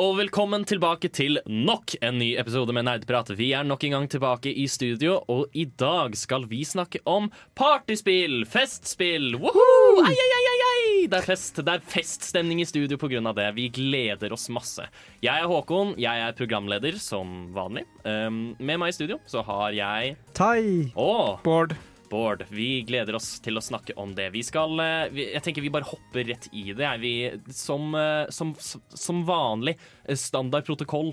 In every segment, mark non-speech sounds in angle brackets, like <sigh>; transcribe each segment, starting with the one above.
Og velkommen tilbake til nok en ny episode med Nerdprat. Vi er nok en gang tilbake i studio, og i dag skal vi snakke om partyspill, festspill. Woohoo! Ai, ai, ai, ai! Det er fest, det er feststemning i studio av det. Vi gleder oss masse. Jeg er Håkon, jeg er programleder som vanlig. Um, med meg i studio så har jeg Tai! Bård. Bård, vi gleder oss til å snakke om det. Vi skal eh, Jeg tenker vi bare hopper rett i det. Vi, som, eh, som, som vanlig eh, standard protokoll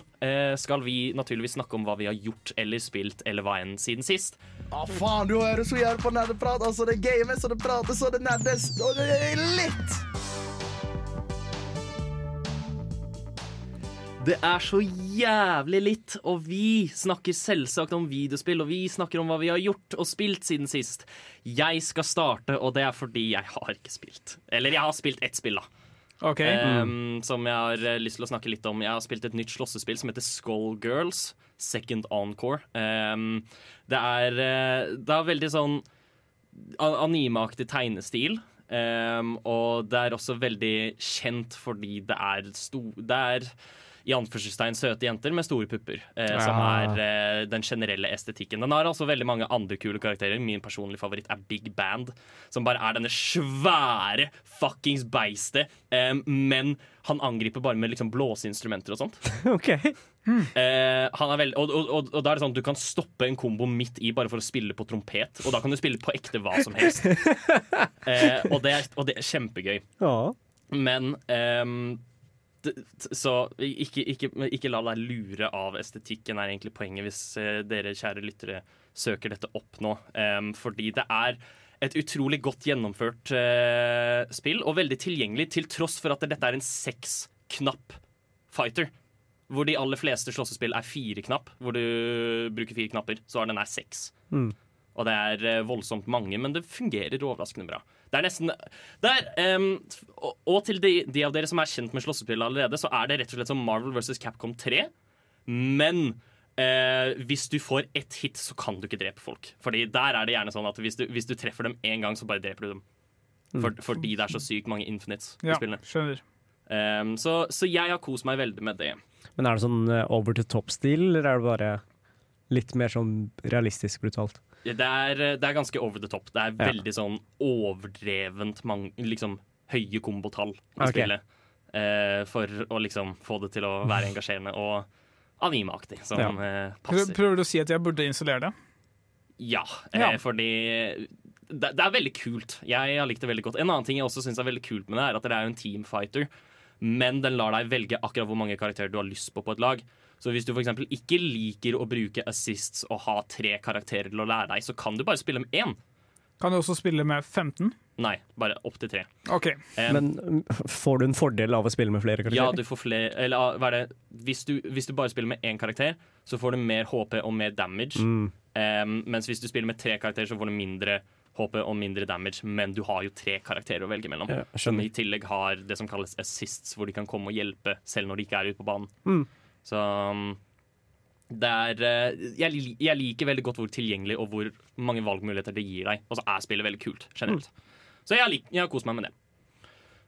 skal vi naturligvis snakke om hva vi har gjort eller spilt eller hva enn siden sist. Ja, faen, du hører så jævlig på nerdeprat. Altså, det games, og det prates, og det nerdes, og det er litt. Det er så jævlig litt, og vi snakker selvsagt om videospill, og vi snakker om hva vi har gjort og spilt siden sist. Jeg skal starte, og det er fordi jeg har ikke spilt. Eller jeg har spilt ett spill, da. OK. Um, som jeg har eh, lyst til å snakke litt om. Jeg har spilt et nytt slåssespill som heter Skullgirls. Second Encore. Um, det, er, eh, det er veldig sånn animeaktig tegnestil. Um, og det er også veldig kjent fordi det er sto... Det er i anførselstegn søte jenter med store pupper, eh, som Ah. er eh, den generelle estetikken. Den har altså veldig mange andre kule karakterer. Min personlige favoritt er Big Band, som bare er denne svære fuckings beistet, eh, men han angriper bare med liksom blåseinstrumenter og sånt. <laughs> OK. Eh, han er veld, og, og, og, og da er det sånn at Du kan stoppe en kombo midt i bare for å spille på trompet. Og da kan du spille på ekte hva som helst. <laughs> Eh, og, det er, det er kjempegøy. Ja. Men det, Så ikke, ikke, ikke la deg lure av estetikken, er egentlig poenget hvis eh, dere kjære lyttere søker dette opp nå. Um, fordi det er et utrolig godt gjennomført uh, spill, og veldig tilgjengelig, til tross for at dette er en seksknapp fighter. Hvor de aller fleste slåssespill er fire-knapp, hvor du bruker fire knapper. Så er den her seks. Mm. Og det er eh, voldsomt mange, men det fungerer overraskende bra. Det er nesten det er, um, og, og til de, de av dere som er kjent med slåssespill allerede, så er det rett og slett som Marvel vs. Capcom 3. Men eh, hvis du får ett hit, så kan du ikke drepe folk. Fordi der er det gjerne sånn at hvis du, hvis du treffer dem én gang, så bare dreper du dem. For, fordi det er så sykt mange infinites i Ja, spillene. skjønner. Ehm, så, så jeg har kost meg veldig med det. Men er det sånn eh, over to top-stil, eller er det bare litt mer sånn realistisk brutalt? Det er, det er ganske over the top. Det er Ja. veldig sånn overdrevent mange, liksom, høye kombotall i okay. spillet. Eh, for å liksom få det til å være engasjerende og animeaktig, som Ja. eh, passer. Prøver du å si at jeg burde installere det? Ja, eh, Ja. fordi det, det er veldig kult. Jeg har likt det veldig godt. En annen ting jeg også syns er veldig kult med det, er at det er jo en teamfighter. Men den lar deg velge akkurat hvor mange karakterer du har lyst på på et lag. Så hvis du f.eks. ikke liker å bruke assists og ha tre karakterer til å lære deg, så kan du bare spille med én. Kan du også spille med 15? Nei, bare opp til tre. Okay. Um, Men får du en fordel av å spille med flere karakterer? ja, du får flere Eller ah, hva er det hvis du, hvis du bare spiller med én karakter, så får du mer HP og mer damage. Mm. Um, mens hvis du spiller med tre karakterer, så får du mindre HP og mindre damage, men du har jo tre karakterer å velge mellom. Ja, som i tillegg har det som kalles assists, hvor de kan komme og hjelpe selv når de ikke er ute på banen. Mm. Så um, det er eh, jeg, jeg liker veldig godt hvor tilgjengelig og hvor mange valgmuligheter det gir deg. Og så er spillet veldig kult generelt. Så jeg, lik, jeg har kost meg med det.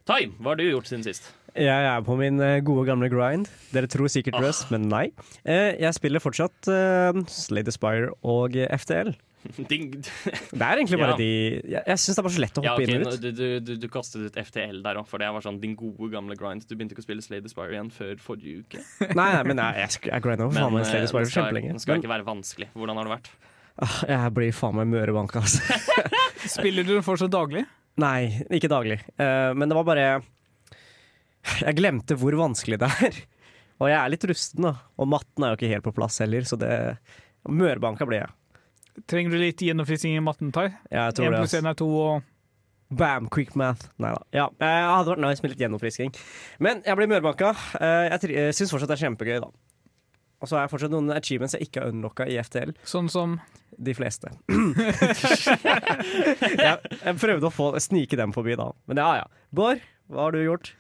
Tai, hva har du gjort siden sist? Jeg er på min eh, gode gamle grind. Dere tror sikkert Ah. Men nei. Eh, Jeg spiller fortsatt uh, Slade Aspire og FTL. <laughs> Det er egentlig bare Ja. de Jeg, jeg syns det er bare så lett å Ja, hoppe inn og ut. du, du, du, du kastet ut FTL der òg, for det var sånn din gode gamle grind. Du begynte ikke å spille Slade Spire igjen før forrige uke. <laughs> Nei, nei, men jeg, jeg, jeg grinda for faen meg eh, Slade Aspire det kjempelenge. det skal ikke være vanskelig. Hvordan har det vært? ah, jeg blir faen meg mørebanka, altså. <laughs> Spiller du den fortsatt daglig? Nei, ikke daglig. Eh, men det var bare Jeg glemte hvor vanskelig det er. Og jeg er litt rusten, da. Og matten er jo ikke helt på plass heller, så det Mørebanka blir jeg. Trenger du litt gjennomfrising i matten, Tai? Jeg tror 1 pluss 1 er 2 og Bam, quick math. Nei da. Ja, jeg hadde vært nice med litt gjennomfrisking. Men jeg blir mørbanka. Eh, Jeg jeg syns fortsatt det er kjempegøy, da. Og så har jeg fortsatt noen achievements jeg ikke har unlocka i FTL. Sånn som De fleste. <laughs> jeg, jeg prøvde å få, snike dem forbi da. Men ja ja. Bård, hva har du gjort?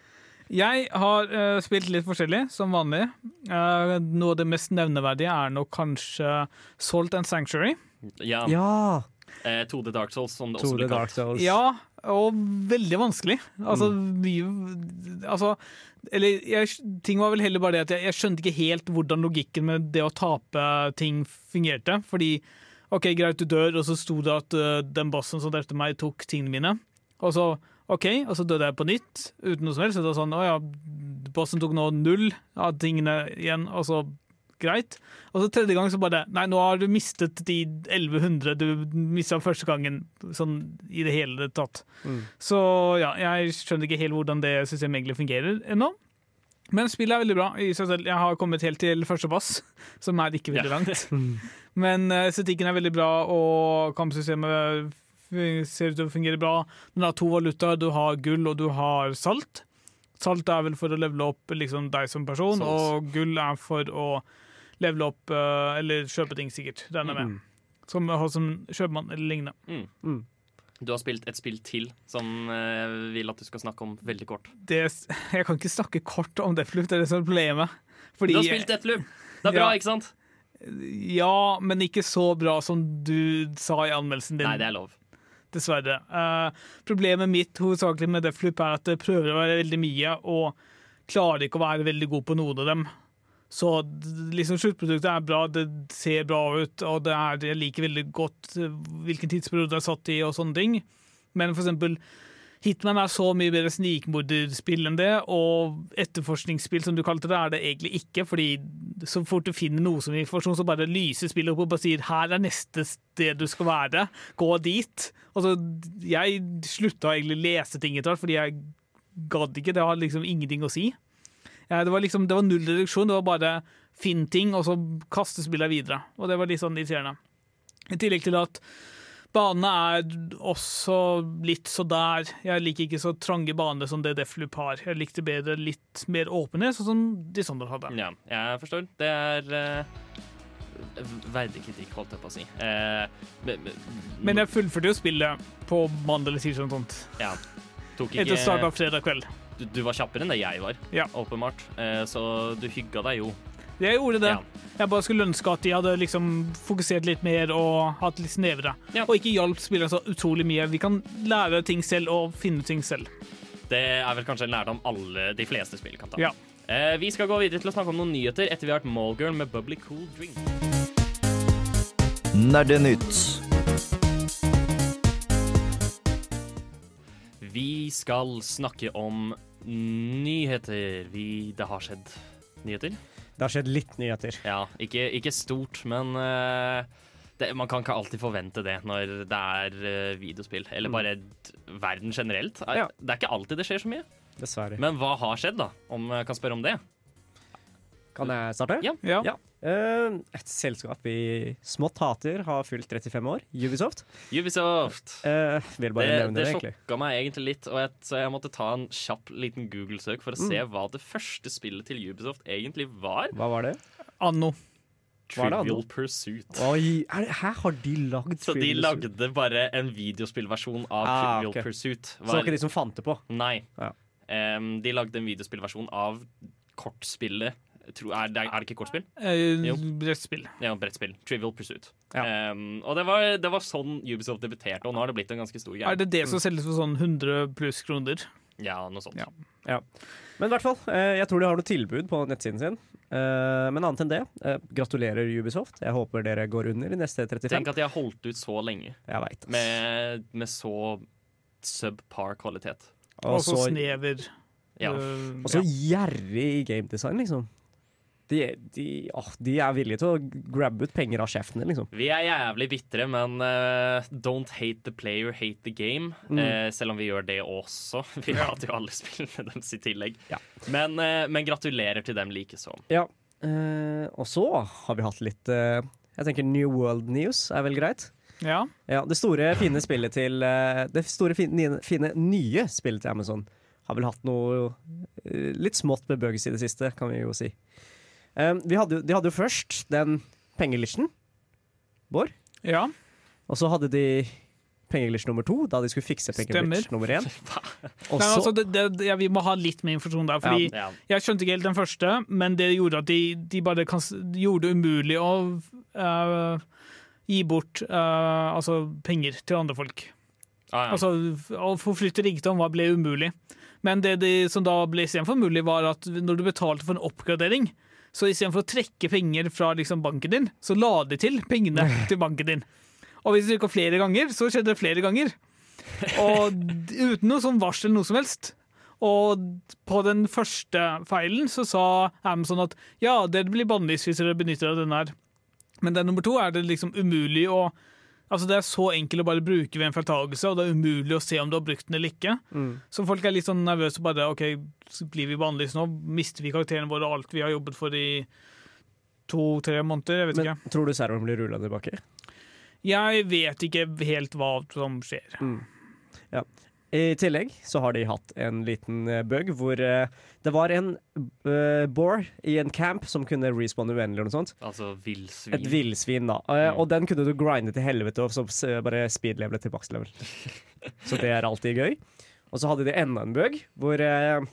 Jeg har uh, spilt litt forskjellig, som vanlig. Uh, noe av det mest nevneverdige er nok kanskje Salt and Sanctuary. Ja. Ja! Eh, 2D Dark Souls, som det også 2D blir Dark kalt. Souls. Ja, og veldig vanskelig. Altså, mye Altså, eller jeg, ting var vel heller bare det at jeg, jeg skjønte ikke helt hvordan logikken med det å tape ting fungerte. Fordi OK, greit, du dør, og så sto det at uh, den bossen som drepte meg, tok tingene mine. Og så OK, og så døde jeg på nytt uten noe som helst. Så det var sånn, å ja, bossen tok nå null av tingene igjen, og så greit. Og så tredje gang så bare Nei, nå har du mistet de 1100 du mista første gangen, sånn i det hele tatt. Så ja, jeg skjønner ikke helt hvordan det systemet egentlig fungerer ennå. Men spillet er veldig bra i seg selv. Jeg har kommet helt til første bass, som er ikke veldig Ja. langt. <laughs> Men eh, estetikken er veldig bra, og kampsystemet ser ut til å fungere bra. Den har to valutaer. Du har gull, og du har salt. Salt er vel for å levele opp liksom, deg som person, Salt. og gull er for å levele opp uh, Eller kjøpe ting, sikkert. Regner jeg med. Som, som kjøpmann eller lignende. Du har spilt et spill til som eh, jeg vil at du skal snakke om veldig kort. det, <laughs> jeg kan ikke snakke kort om Deathloop, det er det som er problemet. Fordi, Du har spilt Deathloop! Det er bra, Ja. ikke sant? Ja, men ikke så bra som du sa i anmeldelsen din. Nei, det er lov. Dessverre. Uh, problemet mitt hovedsakelig med Deathloop er at det prøver å være veldig mye, og klarer ikke å være veldig god på noen av dem. Så liksom sluttproduktet er bra, det ser bra ut, og det er, jeg liker veldig godt eh, hvilken tidsperiode det er satt i, og sånne ting. Men for eksempel Hitman er så mye bedre snikmorderspill enn det, og etterforskningsspill, som du kalte det, er det egentlig ikke, fordi så fort du finner noe som informasjon, så bare lyser spillet opp og bare sier 'her er neste sted du skal være', gå dit. Og så, jeg slutta egentlig å lese ting etter hvert, fordi jeg gadd ikke, det har liksom ingenting å si. Det var liksom, det var null reduksjon, det var bare finn ting, og så kaste spillet videre. Og det var litt sånn irriterende. I tillegg til at banene er også litt så der. Jeg liker ikke så trange baner som det Deathloop har. Jeg likte bedre litt mer åpenhet, sånn som Dishonored hadde. Ja, jeg forstår. Det er uh, verdig kritikk, holdt jeg på å si. Uh, men- jeg fullførte jo spillet på mandag eller tirsdag eller sånt. ja, tok Etter start ikke av fredag kveld. Du, du var kjappere enn det jeg var, Ja. åpenbart. Eh, så du hygga deg jo. Jeg gjorde det. Ja. Jeg bare skulle ønske at de hadde liksom fokusert litt mer og hatt litt snevere. Ja. Og ikke hjalp spillerne så utrolig mye. Vi kan lære ting selv og finne ting selv. Det er vel kanskje en lærdom alle de fleste spill kan ta. Ja. Eh, vi skal gå videre til å snakke om noen nyheter etter vi har hørt Mallgirl med Bubbly Cool Drink. Nerdenytt. Vi skal snakke om nyheter. Vi, det har skjedd nyheter. Det har skjedd litt nyheter. Ja, ikke, ikke stort, men uh, det, man kan ikke alltid forvente det når det er uh, videospill. Eller bare d- verden generelt. Eh, Ja. Det er ikke alltid det skjer så mye. Dessverre. Men hva har skjedd, da? Om jeg kan spørre om det? Kan jeg starte? Ja. Ja. Ja. Eh, et selskap vi smått hater, har fylt 35 år. Ubisoft. Ubisoft. Eh, vil bare Det, nevne det det, egentlig. sjokka meg egentlig litt, og jeg, så jeg måtte ta en kjapp liten Google-søk for å Mm. se hva det første spillet til Ubisoft egentlig var. Hva var det? Anno. Trivial? Pursuit. Oi, er det, her har de lagd Så de lagde bare en videospillversjon av Ah, Trivial okay. Pursuit. Så det var ikke de som fant det på? Nei. Ja. Um, de lagde en videospillversjon av kortspillet Tro, er, det, er det ikke kortspill? Eh. Brettspill. Ja, brettspill. Trivial Pursuit. Ja. Um, og det var, det var sånn Ubisoft debuterte, og nå har det blitt en ganske stor Er det det som selges for sånn 100 pluss kroner? Ja, noe sånt. Ja. Men i hvert fall, eh, jeg tror de har noe tilbud på nettsiden sin. Eh, men annet enn det, gratulerer Ubisoft. Jeg håper dere går under i neste 35. Tenk at de har holdt ut så lenge med, med så subpar kvalitet. Og så snever. Ja. og så gjerrig i gamedesign, liksom. De, de, åh, de er villige til å grabbe ut penger av sjefene, liksom. Vi er jævlig bitre, men uh, don't hate the player, hate the game. Mm. Uh, selv om vi gjør det også. <laughs> Vi hater jo alle spillene deres i tillegg. Ja. Men, uh, men gratulerer til dem likeså. Ja. Eh, og så har vi hatt litt Jeg tenker New World News er vel greit? ja. Ja, Det store, fine spillet til Det store, fine, fine nye spillet til Amazon har vel hatt noe litt smått med bugs i det siste, kan vi jo si. Eh, vi hadde, de hadde jo først den pengeglitchen, Bård. Ja. Og så hadde de pengeglitch nummer to, da de skulle fikse pengeglitch nummer én. Nei, altså, det, det, ja, vi må ha litt mer informasjon der. Fordi Ja. Jeg skjønte ikke helt den første, men det gjorde at de, de bare kan, gjorde det umulig å uh, gi bort uh, altså penger til andre folk. Ah, ja. Altså, Å forflytte rikdom var- ble umulig. Men det de, som da ble istedenfor mulig, var at når du betalte for en oppgradering, så istedenfor å trekke penger fra liksom, banken din, så la de til pengene <laughs> til banken din. Og hvis det gikk flere ganger, så skjedde det flere ganger. Og <laughs> uten noe sånn varsel eller noe som helst. Og på den første feilen så sa Amazon at ja, dere blir bannlyst hvis dere benytter av denne her. Men den nummer to er det liksom umulig å Altså Det er så enkelt å bare bruke ved en feiltagelse, og det er umulig å se om du har brukt den eller ikke. Så folk er litt sånn nervøse og bare OK, blir vi bannlyst nå? Mister vi karakterene våre og alt vi har jobbet for i to-tre måneder? Jeg vet Men ikke. tror du serveren blir rulla tilbake? Jeg vet ikke helt hva som skjer. I tillegg så har de hatt en liten eh, bug hvor eh, det var en uh, boar i en camp som kunne respawne uendelig eller noe sånt. Altså villsvin. Et villsvin, da. Mm. Og den kunne du grinde til helvete og så bare speedlevele til max <laughs> så det er alltid gøy. Og så hadde de enda en bug hvor eh,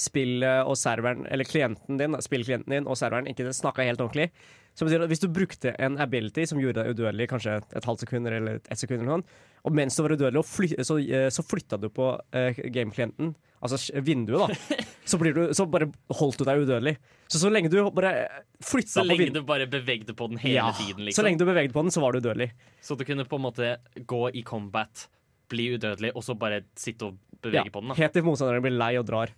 spillet og serveren, eller klienten din, spillklienten din og serveren ikke snakka helt ordentlig. Som betyr at Hvis du brukte en ability som gjorde deg udødelig kanskje et halvt sekund eller et sekund, eller noe, og mens du var udødelig, og fly, så, eh, så flytta du på uh, gameklienten, altså vinduet, da, <laughs> så, blir du, så bare holdt du deg udødelig. Så så lenge du bare flytta Så på lenge vinduet du bare bevegde på den hele ja, tiden, Så liksom. lenge du bevegde på den, så var du udødelig. Så du kunne på en måte gå i combat, bli udødelig, og så bare sitte og bevege på den. da Helt til motstanderen blir lei og drar.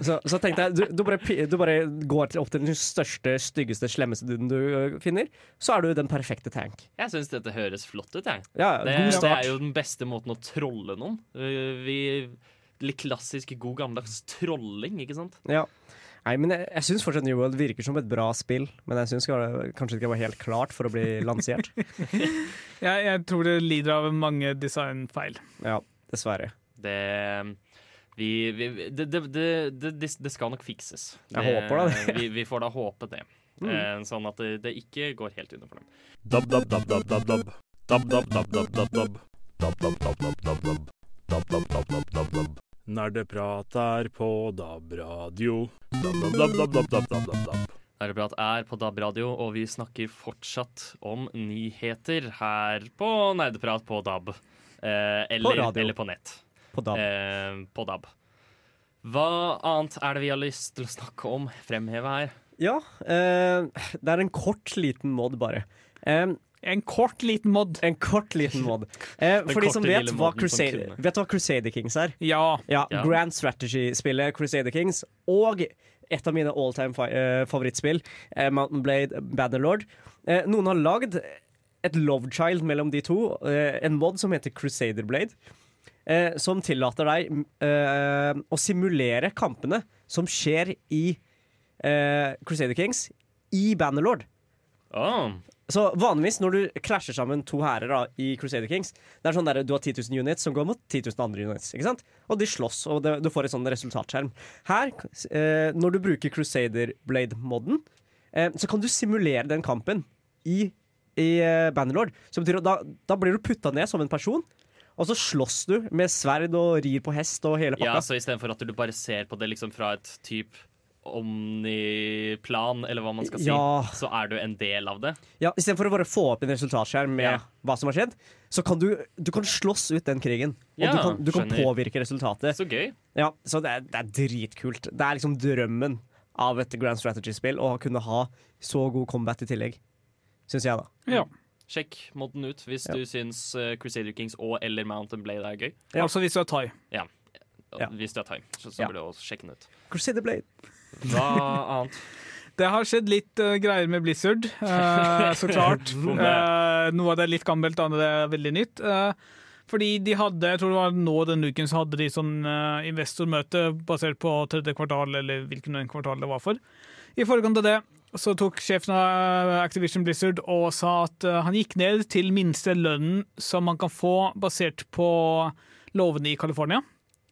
Så, så tenkte jeg, du, du, bare, du bare går til, opp til den største, styggeste, slemmeste duden du ø, finner, så er du den perfekte tank. Jeg syns dette høres flott ut, jeg. Ja, Det, god det er jo den beste måten å trolle noen. Uh, Vi Litt klassisk god gammeldags trolling, ikke sant? Ja. Nei, men jeg, jeg syns fortsatt New World virker som et bra spill, men jeg syns kanskje ikke det var helt klart for å bli lansert. <laughs> Jeg, jeg tror det lider av mange designfeil. Ja, dessverre. Det vi, vi, det, det, det, det, det skal nok fikses. Jeg håper det. vi, vi får da håpe det. Mm. Sånn at det, det ikke går helt under for dem. Dab dab dab dab dab dab. Dab dab dab dab dab dab. Dab dab dab dab dab dab. Dab dab dab dab dab dab. Nerdeprat er på DAB-radio. Dab dab dab dab dab dab dab dab. Nerdeprat er på DAB radio, og vi snakker fortsatt om nyheter her på Nerdeprat på DAB. Eh, eller, på eller på nett. På DAB. Eh, på DAB. Hva annet er det vi har lyst til å snakke om? Fremheve her. Ja, eh, det er en kort, liten mod, bare. Eh, En kort, liten mod. en kort, liten mod. <laughs> Eh, for de som vet hva, som vet hva Crusader Kings er? Ja. Ja, Ja. Grand Strategy-spillet Crusader Kings og et av mine all-time eh, favorittspill, eh, Mountain Blade Bannerlord. Eh, noen har lagd et love child mellom de to, eh, en mod som heter Crusader Blade. Eh, som tillater deg eh, å simulere kampene som skjer i eh, Crusader Kings, i Bannerlord. Oh, Så vanligvis når du krasjer sammen to hærer i Crusader Kings, det er sånn der du har 10 000 units som går mot 10 000 andre units. ikke sant? Og de slåss, og det, du får et sånn resultatskjerm. Her, eh, når du bruker Crusader Blade-modden, eh, så kan du simulere den kampen i, i eh, Bannerlord. Så betyr da, da blir du putta ned som en person, og så slåss du med sverd og rir på hest og hele pakka. ja, så istedenfor at du bare ser på det liksom fra et type omniplan, eller hva man skal si, Ja. så er du en del av det. Ja, Istedenfor å bare få opp en resultatskjerm med Ja. hva som har skjedd, så kan du, du kan slåss ut den krigen. Og Ja, du kan, du kan påvirke resultatet. Så gøy. Ja, Så det er, det er dritkult. Det er liksom drømmen av et Grand Strategy-spill å kunne ha så god combat i tillegg. Syns jeg, da. ja. Sjekk modden ut hvis Ja. du syns eh, Crusader Kings og eller Mountain Blade er gøy. Ja. Altså hvis du er thai. Ja. Hvis du har thai, så, så Ja. burde du også sjekke den ut. Crusader Blade. Hva annet? Det har skjedd litt uh, greier med Blizzard, uh, så klart. <laughs> uh, noe av det er litt gammelt, annet er veldig nytt. Fordi de hadde, jeg tror det var nå denne uken, så hadde de sånn investormøte basert på tredje kvartal, eller hvilken kvartal det var for. I forkant av det så tok sjefen av Activision Blizzard og sa at eh, han gikk ned til minste lønnen som man kan få basert på lovene i California.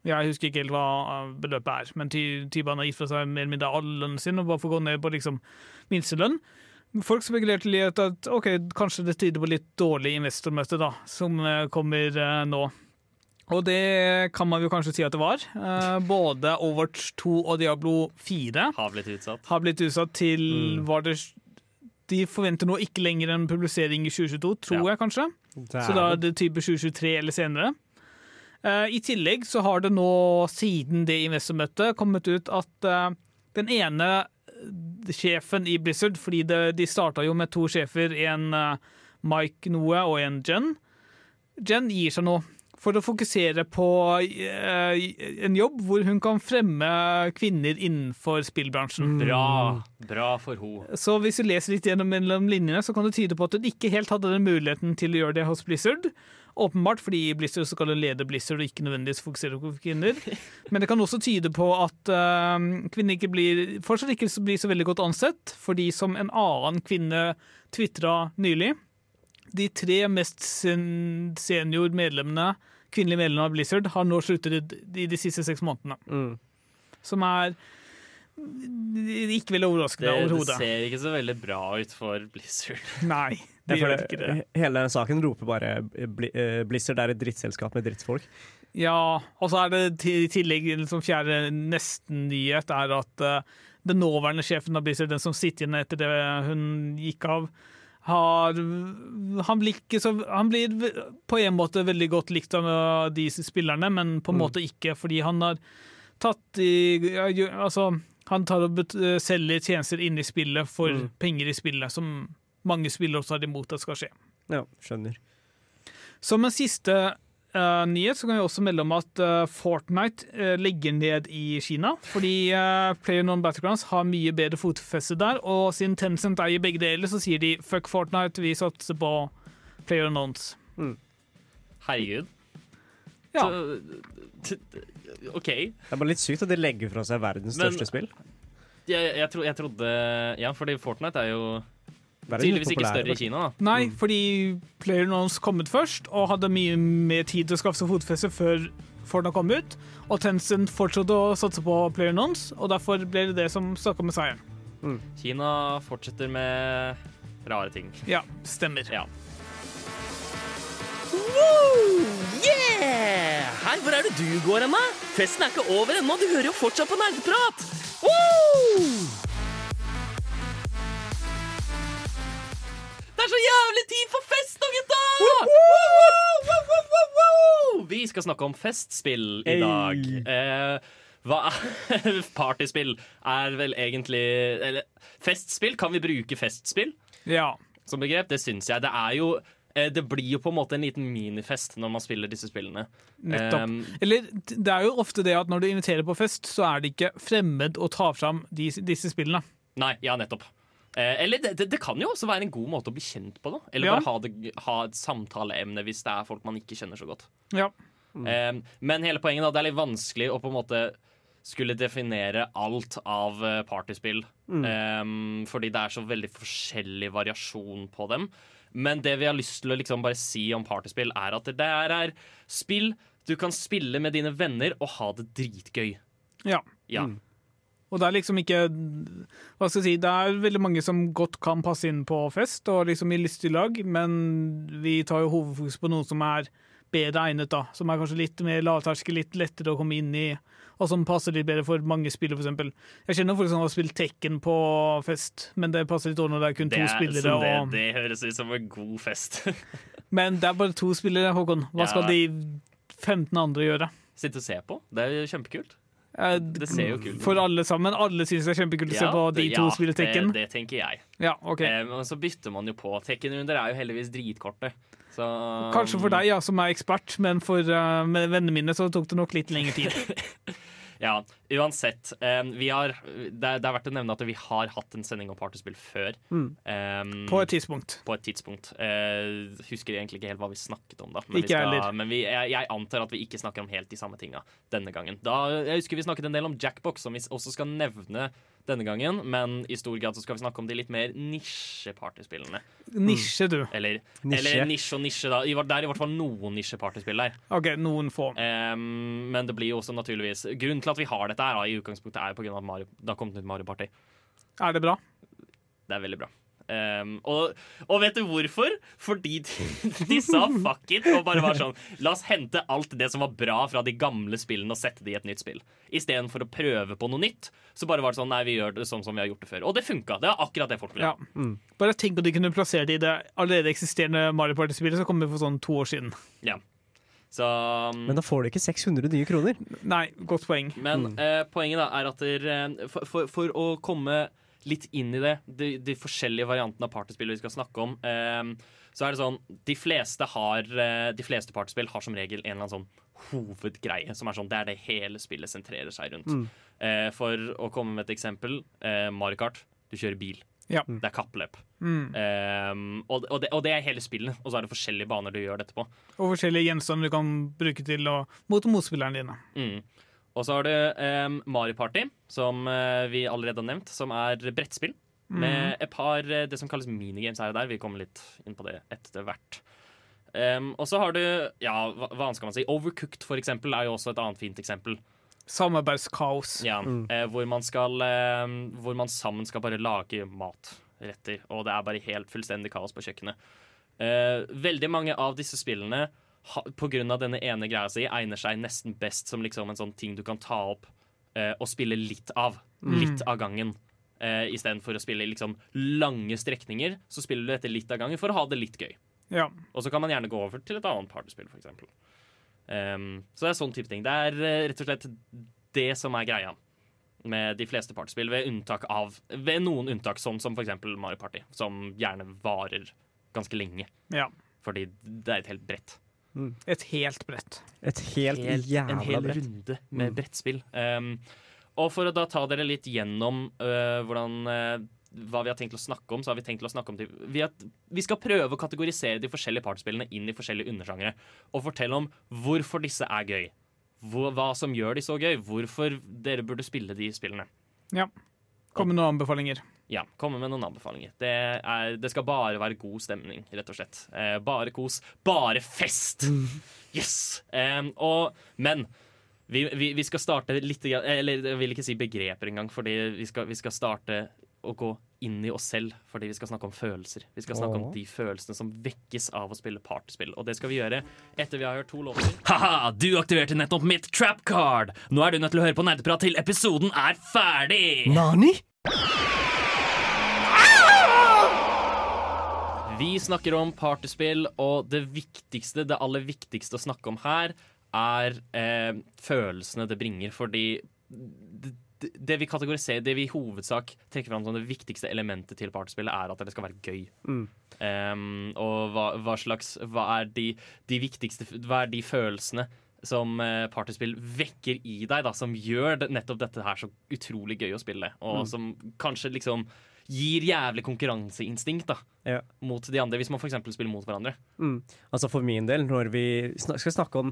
Jeg husker ikke helt hva eh, beløpet er, men Ty- Tyban har gitt fra seg mer eller mindre all lønnen sin og bare får gå ned på liksom minstelønn. Folk spekulerte litt at ok, kanskje det tyder på litt dårlig investormøte da, som eh, kommer eh, nå. Og det kan man jo kanskje si at det var. Eh, både Overwatch 2 og Diablo 4 Har blitt utsatt. har blitt utsatt til var det, De forventer nå ikke lenger en publisering i 2022, tror Ja. jeg kanskje. Så da er det type 2023 eller senere. Eh, I tillegg så har det nå, siden det investormøtet, kommet ut at eh, den ene sjefen i Blizzard, fordi det, de starta jo med to sjefer, en Mike Noe og en Jen. Jen gir seg nå for å fokusere på eh, en jobb hvor hun kan fremme kvinner innenfor spillbransjen. Bra. Bra for henne. Så hvis du leser litt gjennom mellom linjene, så kan det tyde på at hun ikke helt hadde den muligheten til å gjøre det hos Blizzard. Åpenbart, fordi i Blizzard så skal lede Blizzard og ikke nødvendigvis fokusere på kvinner. <laughs> Men det kan også tyde på at uh, kvinner ikke blir, fortsatt ikke blir så veldig godt ansett, fordi som en annen kvinne tvitra nylig De tre mest senior medlemmene, kvinnelige medlem av Blizzard har nå sluttet i de, de siste seks månedene. Mm. Som er ikke veldig overraskende overhodet. det ser ikke så veldig bra ut for Blizzard. <laughs> Nei, det gjør ikke det. Hele denne saken roper bare Bli- eh, Blizzard er et drittselskap med drittfolk. Ja, og så er det i tillegg liksom fjerde nesten-nyhet er at uh, den nåværende sjefen av Blizzard, den som sitter igjen etter det hun gikk av, har Han blir, ikke så, han blir på en måte veldig godt likt av de spillerne, men på en måte ikke, fordi han har tatt i Altså, han tar og eh, selger tjenester inne i spillet for Mm. penger i spillet, som mange spillere også har imot at skal skje. Ja, skjønner. Som en siste eh, nyhet så kan vi også melde om at uh, Fortnite uh, legger ned i Kina. Fordi uh, PlayerNon Battlegrounds har mye bedre fotfeste der, og siden Tencent eier begge deler, så sier de fuck Fortnite, vi satser på PlayerNons. Herregud. Ja. Så, OK. Det er bare litt sykt at de legger fra seg verdens Men- største spill. Jeg, jeg, tro, jeg trodde Ja, fordi Fortnite er jo tydeligvis ikke større i. Kina, da. Nei, fordi PlayerUnknown's kom ut først, og hadde mye mer tid til å skaffe seg fotfeste før Fortnite kom ut. Og Tencent fortsatte å satse på PlayerUnknowns, og derfor ble det det som snakka med seieren. Kina fortsetter med rare ting. Ja, stemmer. Ja. Yeah! Hei, hvor er det du går hen, da? Festen er ikke over ennå, du hører jo fortsatt på nerdeprat! Woo! Så jævlig tid for fest nå, gutta! Vi skal snakke om festspill i dag. Eh, hva er <laughs> Partyspill er vel egentlig Eller festspill? Kan vi bruke festspill Ja. som begrep? Det syns jeg. Det er jo eh, det blir jo på en måte en liten minifest når man spiller disse spillene. Nettopp. Um, Eller det er jo ofte det at når du inviterer på fest, så er det ikke fremmed å ta fram disse, disse spillene. Nei, ja, nettopp. Eh, eller det, det, det kan jo også være en god måte å bli kjent på. da Eller Ja. bare ha, det, ha et samtaleemne hvis det er folk man ikke kjenner så godt. Ja. Eh, men hele poenget da, det er litt vanskelig å på en måte skulle definere alt av eh, partyspill. Eh, fordi det er så veldig forskjellig variasjon på dem. Men det vi har lyst til å liksom bare si om partyspill, er at det der er spill du kan spille med dine venner og ha det dritgøy. ja. Ja. Og det er liksom ikke Hva skal jeg si, det er veldig mange som godt kan passe inn på fest og liksom i lystig lag, men vi tar jo hovedfokus på noe som er bedre egnet, da. Som er kanskje litt mer lavterskel, litt lettere å komme inn i, og som passer litt bedre for mange spillere, f.eks. Jeg kjenner folk som har spilt Tekken på fest, men det passer litt dårlig når det er kun Det, to er, spillere. så det, og, det høres ut som en god fest. <laughs> Men det er bare to spillere, Håkon. Hva Ja. skal de 15 andre gjøre? Sitte og se på. Det er kjempekult. Eh, Det ser jo kult ut. For alle sammen. Alle syns det er kjempekult å se på de to ja, spiller Tekken. Det, det tenker jeg. Ja, ok. Eh, men så bytter man jo på. Tekken-runder er jo heldigvis dritkorte. Så Kanskje for deg, ja, som er ekspert, men for uh, vennene mine så tok det nok litt lengre tid. <laughs> Ja, uansett. Um, vi har, det, er- det er verdt å nevne at vi har hatt en sending om partyspill før. Eh, På et tidspunkt. på et tidspunkt. Uh, husker egentlig ikke helt hva vi snakket om da. Men, Ikke vi skal, heller. men vi, jeg, jeg antar at vi ikke snakker om helt de samme tinga denne gangen. Da, jeg husker vi snakket en del om Jackbox, som vi også skal nevne denne gangen, men i stor grad så skal vi snakke om de litt mer nisje-partyspillene. Nisje, du. Eller Nisje. eller nisje og nisje, da. Det er i hvert fall noen nisje-partyspill der. OK, noen få. Um, men det blir jo også naturligvis Grunnen til at vi har dette her da, i utgangspunktet er jo av at Mario, det har kommet ut Mario Party. Er det bra? Det er veldig bra. Ehm, og, og vet du hvorfor? Fordi de, de sa fuck it og bare var sånn La oss hente alt det som var bra fra de gamle spillene og sette det i et nytt spill. Istedenfor å prøve på noe nytt, så bare var det sånn Nei, vi gjør det sånn som vi har gjort det før. Og det funka. Det var akkurat det folk ville. Ja. Mm. Bare tenk at de kunne plassert det i det allerede eksisterende Mario Party-spillet som kom for sånn to år siden. Ja. Så um, Men da får du ikke 600 nye kroner. Nei, godt poeng. Men eh, poenget da er at der, uh, for, for, for å komme litt inn i det, de, de forskjellige variantene av partyspill vi skal snakke om, eh, så er det sånn De fleste har eh, De fleste partyspill har som regel en eller annen sånn hovedgreie, som er sånn Det er det hele spillet sentrerer seg rundt. Eh, for å komme med et eksempel, eh, Mario Kart. Du kjører bil. Ja. Det er kappløp. Mm. Um, og, og, det, og det er hele spillet, og så er det forskjellige baner du gjør dette på. Og forskjellige gjenstander du kan bruke til å mot motspillerne dine. Mm. Og så har du eh, Mario Party, som eh, vi allerede har nevnt, som er brettspill. Med et par eh, det som kalles minigames her og der. Vi kommer litt inn på det etter hvert. Um, og så har du ja, hva, hva skal man si Overcooked, for eksempel, er jo også et annet fint eksempel. Samarbeidskaos. Ja, eh, hvor man skal Hvor man sammen skal bare lage matretter. Og det er bare helt fullstendig kaos på kjøkkenet. Eh, veldig mange av disse spillene av denne ene greia si egner seg nesten best som liksom en sånn ting du kan ta opp eh, og spille litt av. Litt av gangen. Eh, Istedenfor å spille liksom lange strekninger, så spiller du dette litt av gangen for å ha det litt gøy. Ja. Og så kan man gjerne gå over til et annet partyspill, f.eks. Um, så det er sånn type ting. Det er uh, rett og slett det som er greia med de fleste partyspill, ved, unntak av, ved noen unntak, sånn som f.eks. Mario Party, som gjerne varer ganske lenge. ja. Fordi det er et helt brett. Et helt brett. Et helt, Helt- jævla en hel brett. runde med brettspill. Um, og for å da ta dere litt gjennom uh, hvordan uh, hva vi har tenkt å snakke om, så har vi tenkt å snakke om vi, har, vi skal prøve å kategorisere de forskjellige partyspillene inn i forskjellige undersjangere. Og fortelle om hvorfor disse er gøy. Hvor, hva som gjør de så gøy. Hvorfor dere burde spille de spillene. Ja. Kom med noen anbefalinger. Ja, komme med noen anbefalinger. Det, er, det skal bare være god stemning, rett og slett. Eh, bare kos. Bare fest! Yes! Eh, og, men vi, vi, vi skal starte litt Eller jeg vil ikke si begreper engang, fordi vi skal, vi skal starte å gå inn i oss selv fordi vi skal snakke om følelser. Vi skal snakke om de følelsene som vekkes av å spille partyspill. Og det skal vi gjøre etter vi har hørt to låter. Haha, du aktiverte nettopp mitt trap card. Nå er du nødt til å høre på nerdeprat til episoden er ferdig. Nani? Vi snakker om partyspill, og det viktigste, det aller viktigste å snakke om her, er eh, følelsene det bringer. Fordi det, det- vi kategoriserer, det vi i hovedsak trekker fram som det viktigste elementet til partyspillet, er at det skal være gøy. Em, og hva, hva slags Hva er de, de viktigste Hva er de følelsene som eh, partyspill vekker i deg, da, som gjør nettopp dette her så utrolig gøy å spille, og som kanskje liksom gir jævlig konkurranseinstinkt da, Ja. mot de andre, hvis man f.eks. spiller mot hverandre. Mm. Altså For min del, når vi snak skal snakke om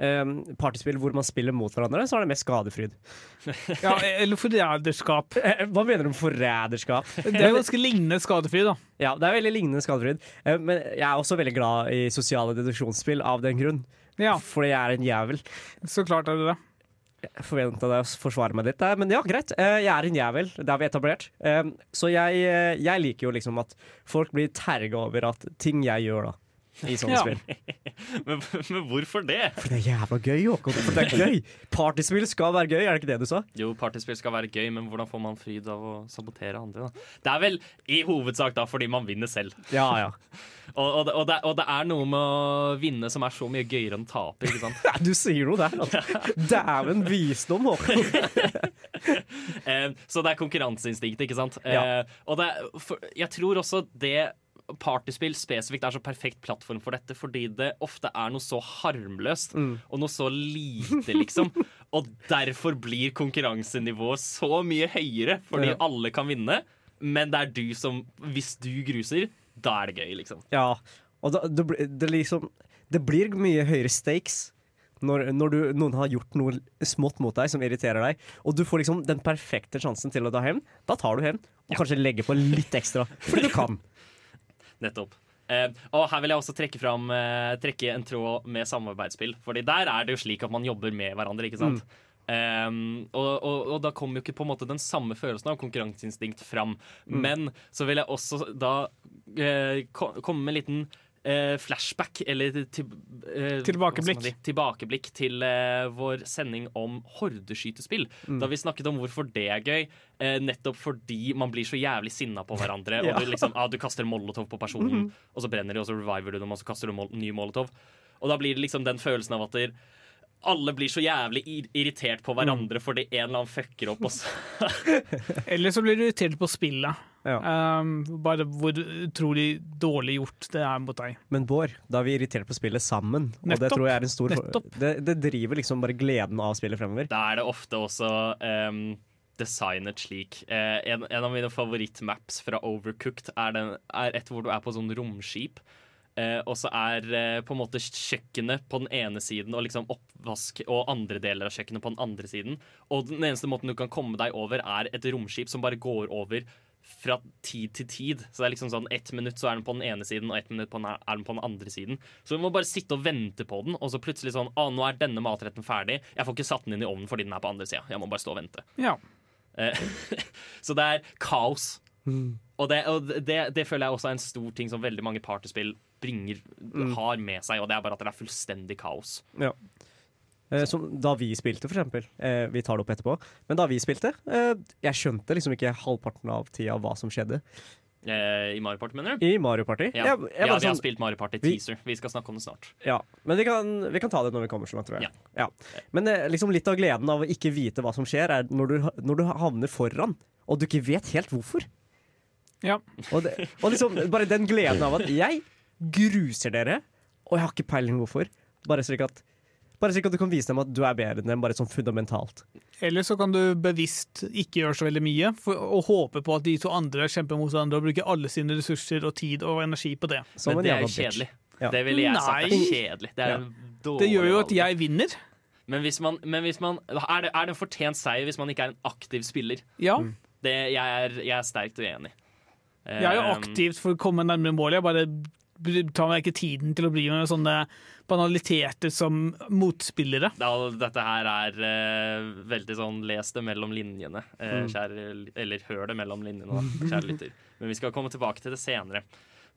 um, partyspill hvor man spiller mot hverandre, så er det mest skadefryd. <laughs> Ja, eller forræderskap. <laughs> Eh, Hva mener du med forræderskap? <laughs> Det er ganske lignende skadefryd, da. Ja, det er veldig lignende skadefryd. Eh, Men jeg er også veldig glad i sosiale deduksjonsspill av den grunn. Ja, Fordi jeg er en jævel. så klart er det det. Jeg forventa deg å forsvare meg litt men ja, greit. Eh, Jeg er en jævel, det har vi etablert. Eh, Så jeg, eh, jeg liker jo liksom at folk blir terga over at ting jeg gjør, da. I sånne Ja. spill. <laughs> Men, men hvorfor det? For det er jævla gøy, Håkon. For det er <laughs> gøy. Partyspill skal være gøy, er det ikke det du sa? Jo, partyspill skal være gøy, men hvordan får man fryd av å sabotere andre? da? Det er vel i hovedsak da fordi man vinner selv. Ja, ja. <laughs> Og, og, og, det, og det er noe med å vinne som er så mye gøyere enn å tape. ikke sant? Du sier noe der, altså. Dæven visdom, Håkon. Eh, så det er konkurranseinstinktet, ikke sant? Ja. Eh, og det, for, jeg tror også det partyspill spesifikt er så perfekt plattform for dette, fordi det ofte er noe så harmløst og noe så lite, liksom. <laughs> og derfor blir konkurransenivået så mye høyere, fordi Ja. alle kan vinne. Men det er du som Hvis du gruser, da er det gøy, liksom. Ja, og da, det, det liksom Det blir mye høyere stakes Når, når du, noen har gjort noe smått mot deg som irriterer deg, og du får liksom den perfekte sjansen til å ta hevn, da tar du hevn. Og kanskje legger på litt ekstra, fordi du kan. Nettopp. Eh, og her vil jeg også trekke fram eh, Trekke en tråd med samarbeidsspill. Fordi der er det jo slik at man jobber med hverandre, ikke sant? Um, og, og, og da kommer jo ikke på en måte den samme følelsen av konkurranseinstinkt fram. Men så vil jeg også da eh, komme med en liten eh, flashback, eller til, eh, Tilbakeblikk. si? Tilbakeblikk til eh, vår sending om hordeskytespill. Da vi snakket om hvorfor det er gøy. Eh, nettopp fordi man blir så jævlig sinna på hverandre. <laughs> Ja. Og du, liksom, ah, du kaster molotov på personen, og så brenner de, og så reviver du dem, og så kaster du mol ny molotov. Og da blir det liksom den følelsen av at der, alle blir så jævlig irritert på hverandre fordi en eller annen fucker opp. Også. <laughs> <laughs> Eller så blir du irritert på spillet. Ja. Um, bare hvor utrolig dårlig gjort det er mot deg. Men Bård, da er vi irritert på spillet sammen. Og det Nettopp. tror jeg er en stor Nettopp. det, det driver liksom bare gleden av spillet fremover. Da er det ofte også um, designet slik. Eh, en, en av mine favorittmaps fra Overcooked er, den, er et hvor du er på sånn romskip. Eh, og så er eh, på en måte kjøkkenet på den ene siden og liksom oppvask og andre deler av kjøkkenet på den andre siden. Og den eneste måten du kan komme deg over, er et romskip som bare går over fra tid til tid. Så det er liksom sånn Ett minutt så er den på den ene siden, og ett minutt den, er den på den andre siden. Så du må bare sitte og vente på den, og så plutselig sånn Å, nå er denne matretten ferdig. Jeg får ikke satt den inn i ovnen fordi den er på andre sida. Jeg må bare stå og vente. Ja. Eh, <laughs> så det er kaos. Og, det, og det, det føler jeg også er en stor ting som veldig mange partyspill bringer, har med seg, og det er bare at det er fullstendig kaos. Ja. Eh, Som da vi spilte, for eksempel. Eh, vi tar det opp etterpå. Men da vi spilte, eh, jeg skjønte liksom ikke halvparten av tida hva som skjedde Eh, I Mario Party, mener du? i Mario Party. Ja, Jeg- jeg ja vi har sånn- spilt Mario Party teaser. Vi skal snakke om det snart. Ja, men vi kan, vi kan ta det når vi kommer så langt, tror jeg. Ja. Men eh, liksom litt av gleden av å ikke vite hva som skjer, er når du, når du havner foran, og du ikke vet helt hvorfor. Ja. Og, det, og liksom bare den gleden av at jeg gruser dere, og jeg har ikke peiling hvorfor. Bare slik at, bare slik at du kan vise dem at du er bedre enn dem, bare sånn fundamentalt. Eller så kan du bevisst ikke gjøre så veldig mye, for, og håpe på at de to andre kjemper mot hverandre og bruker alle sine ressurser og tid og energi på det. Som Men det er jo kjedelig. Ja. Det ville jeg sagt er kjedelig. Det er Ja. Det gjør jo at jeg vinner. Men hvis man, men hvis man er, det, er det en fortjent seier hvis man ikke er en aktiv spiller? Ja. Det, jeg, er, jeg er sterkt uenig. Jeg er jo Um, aktivt for å komme nærmere målet. Jeg bare tar meg ikke tiden til å bli med sånne banaliteter som motspillere. Ja, dette her er eh, veldig sånn les det mellom linjene, eh, kjære Eller hør det mellom linjene, da, kjære lytter. Men vi skal komme tilbake til det senere.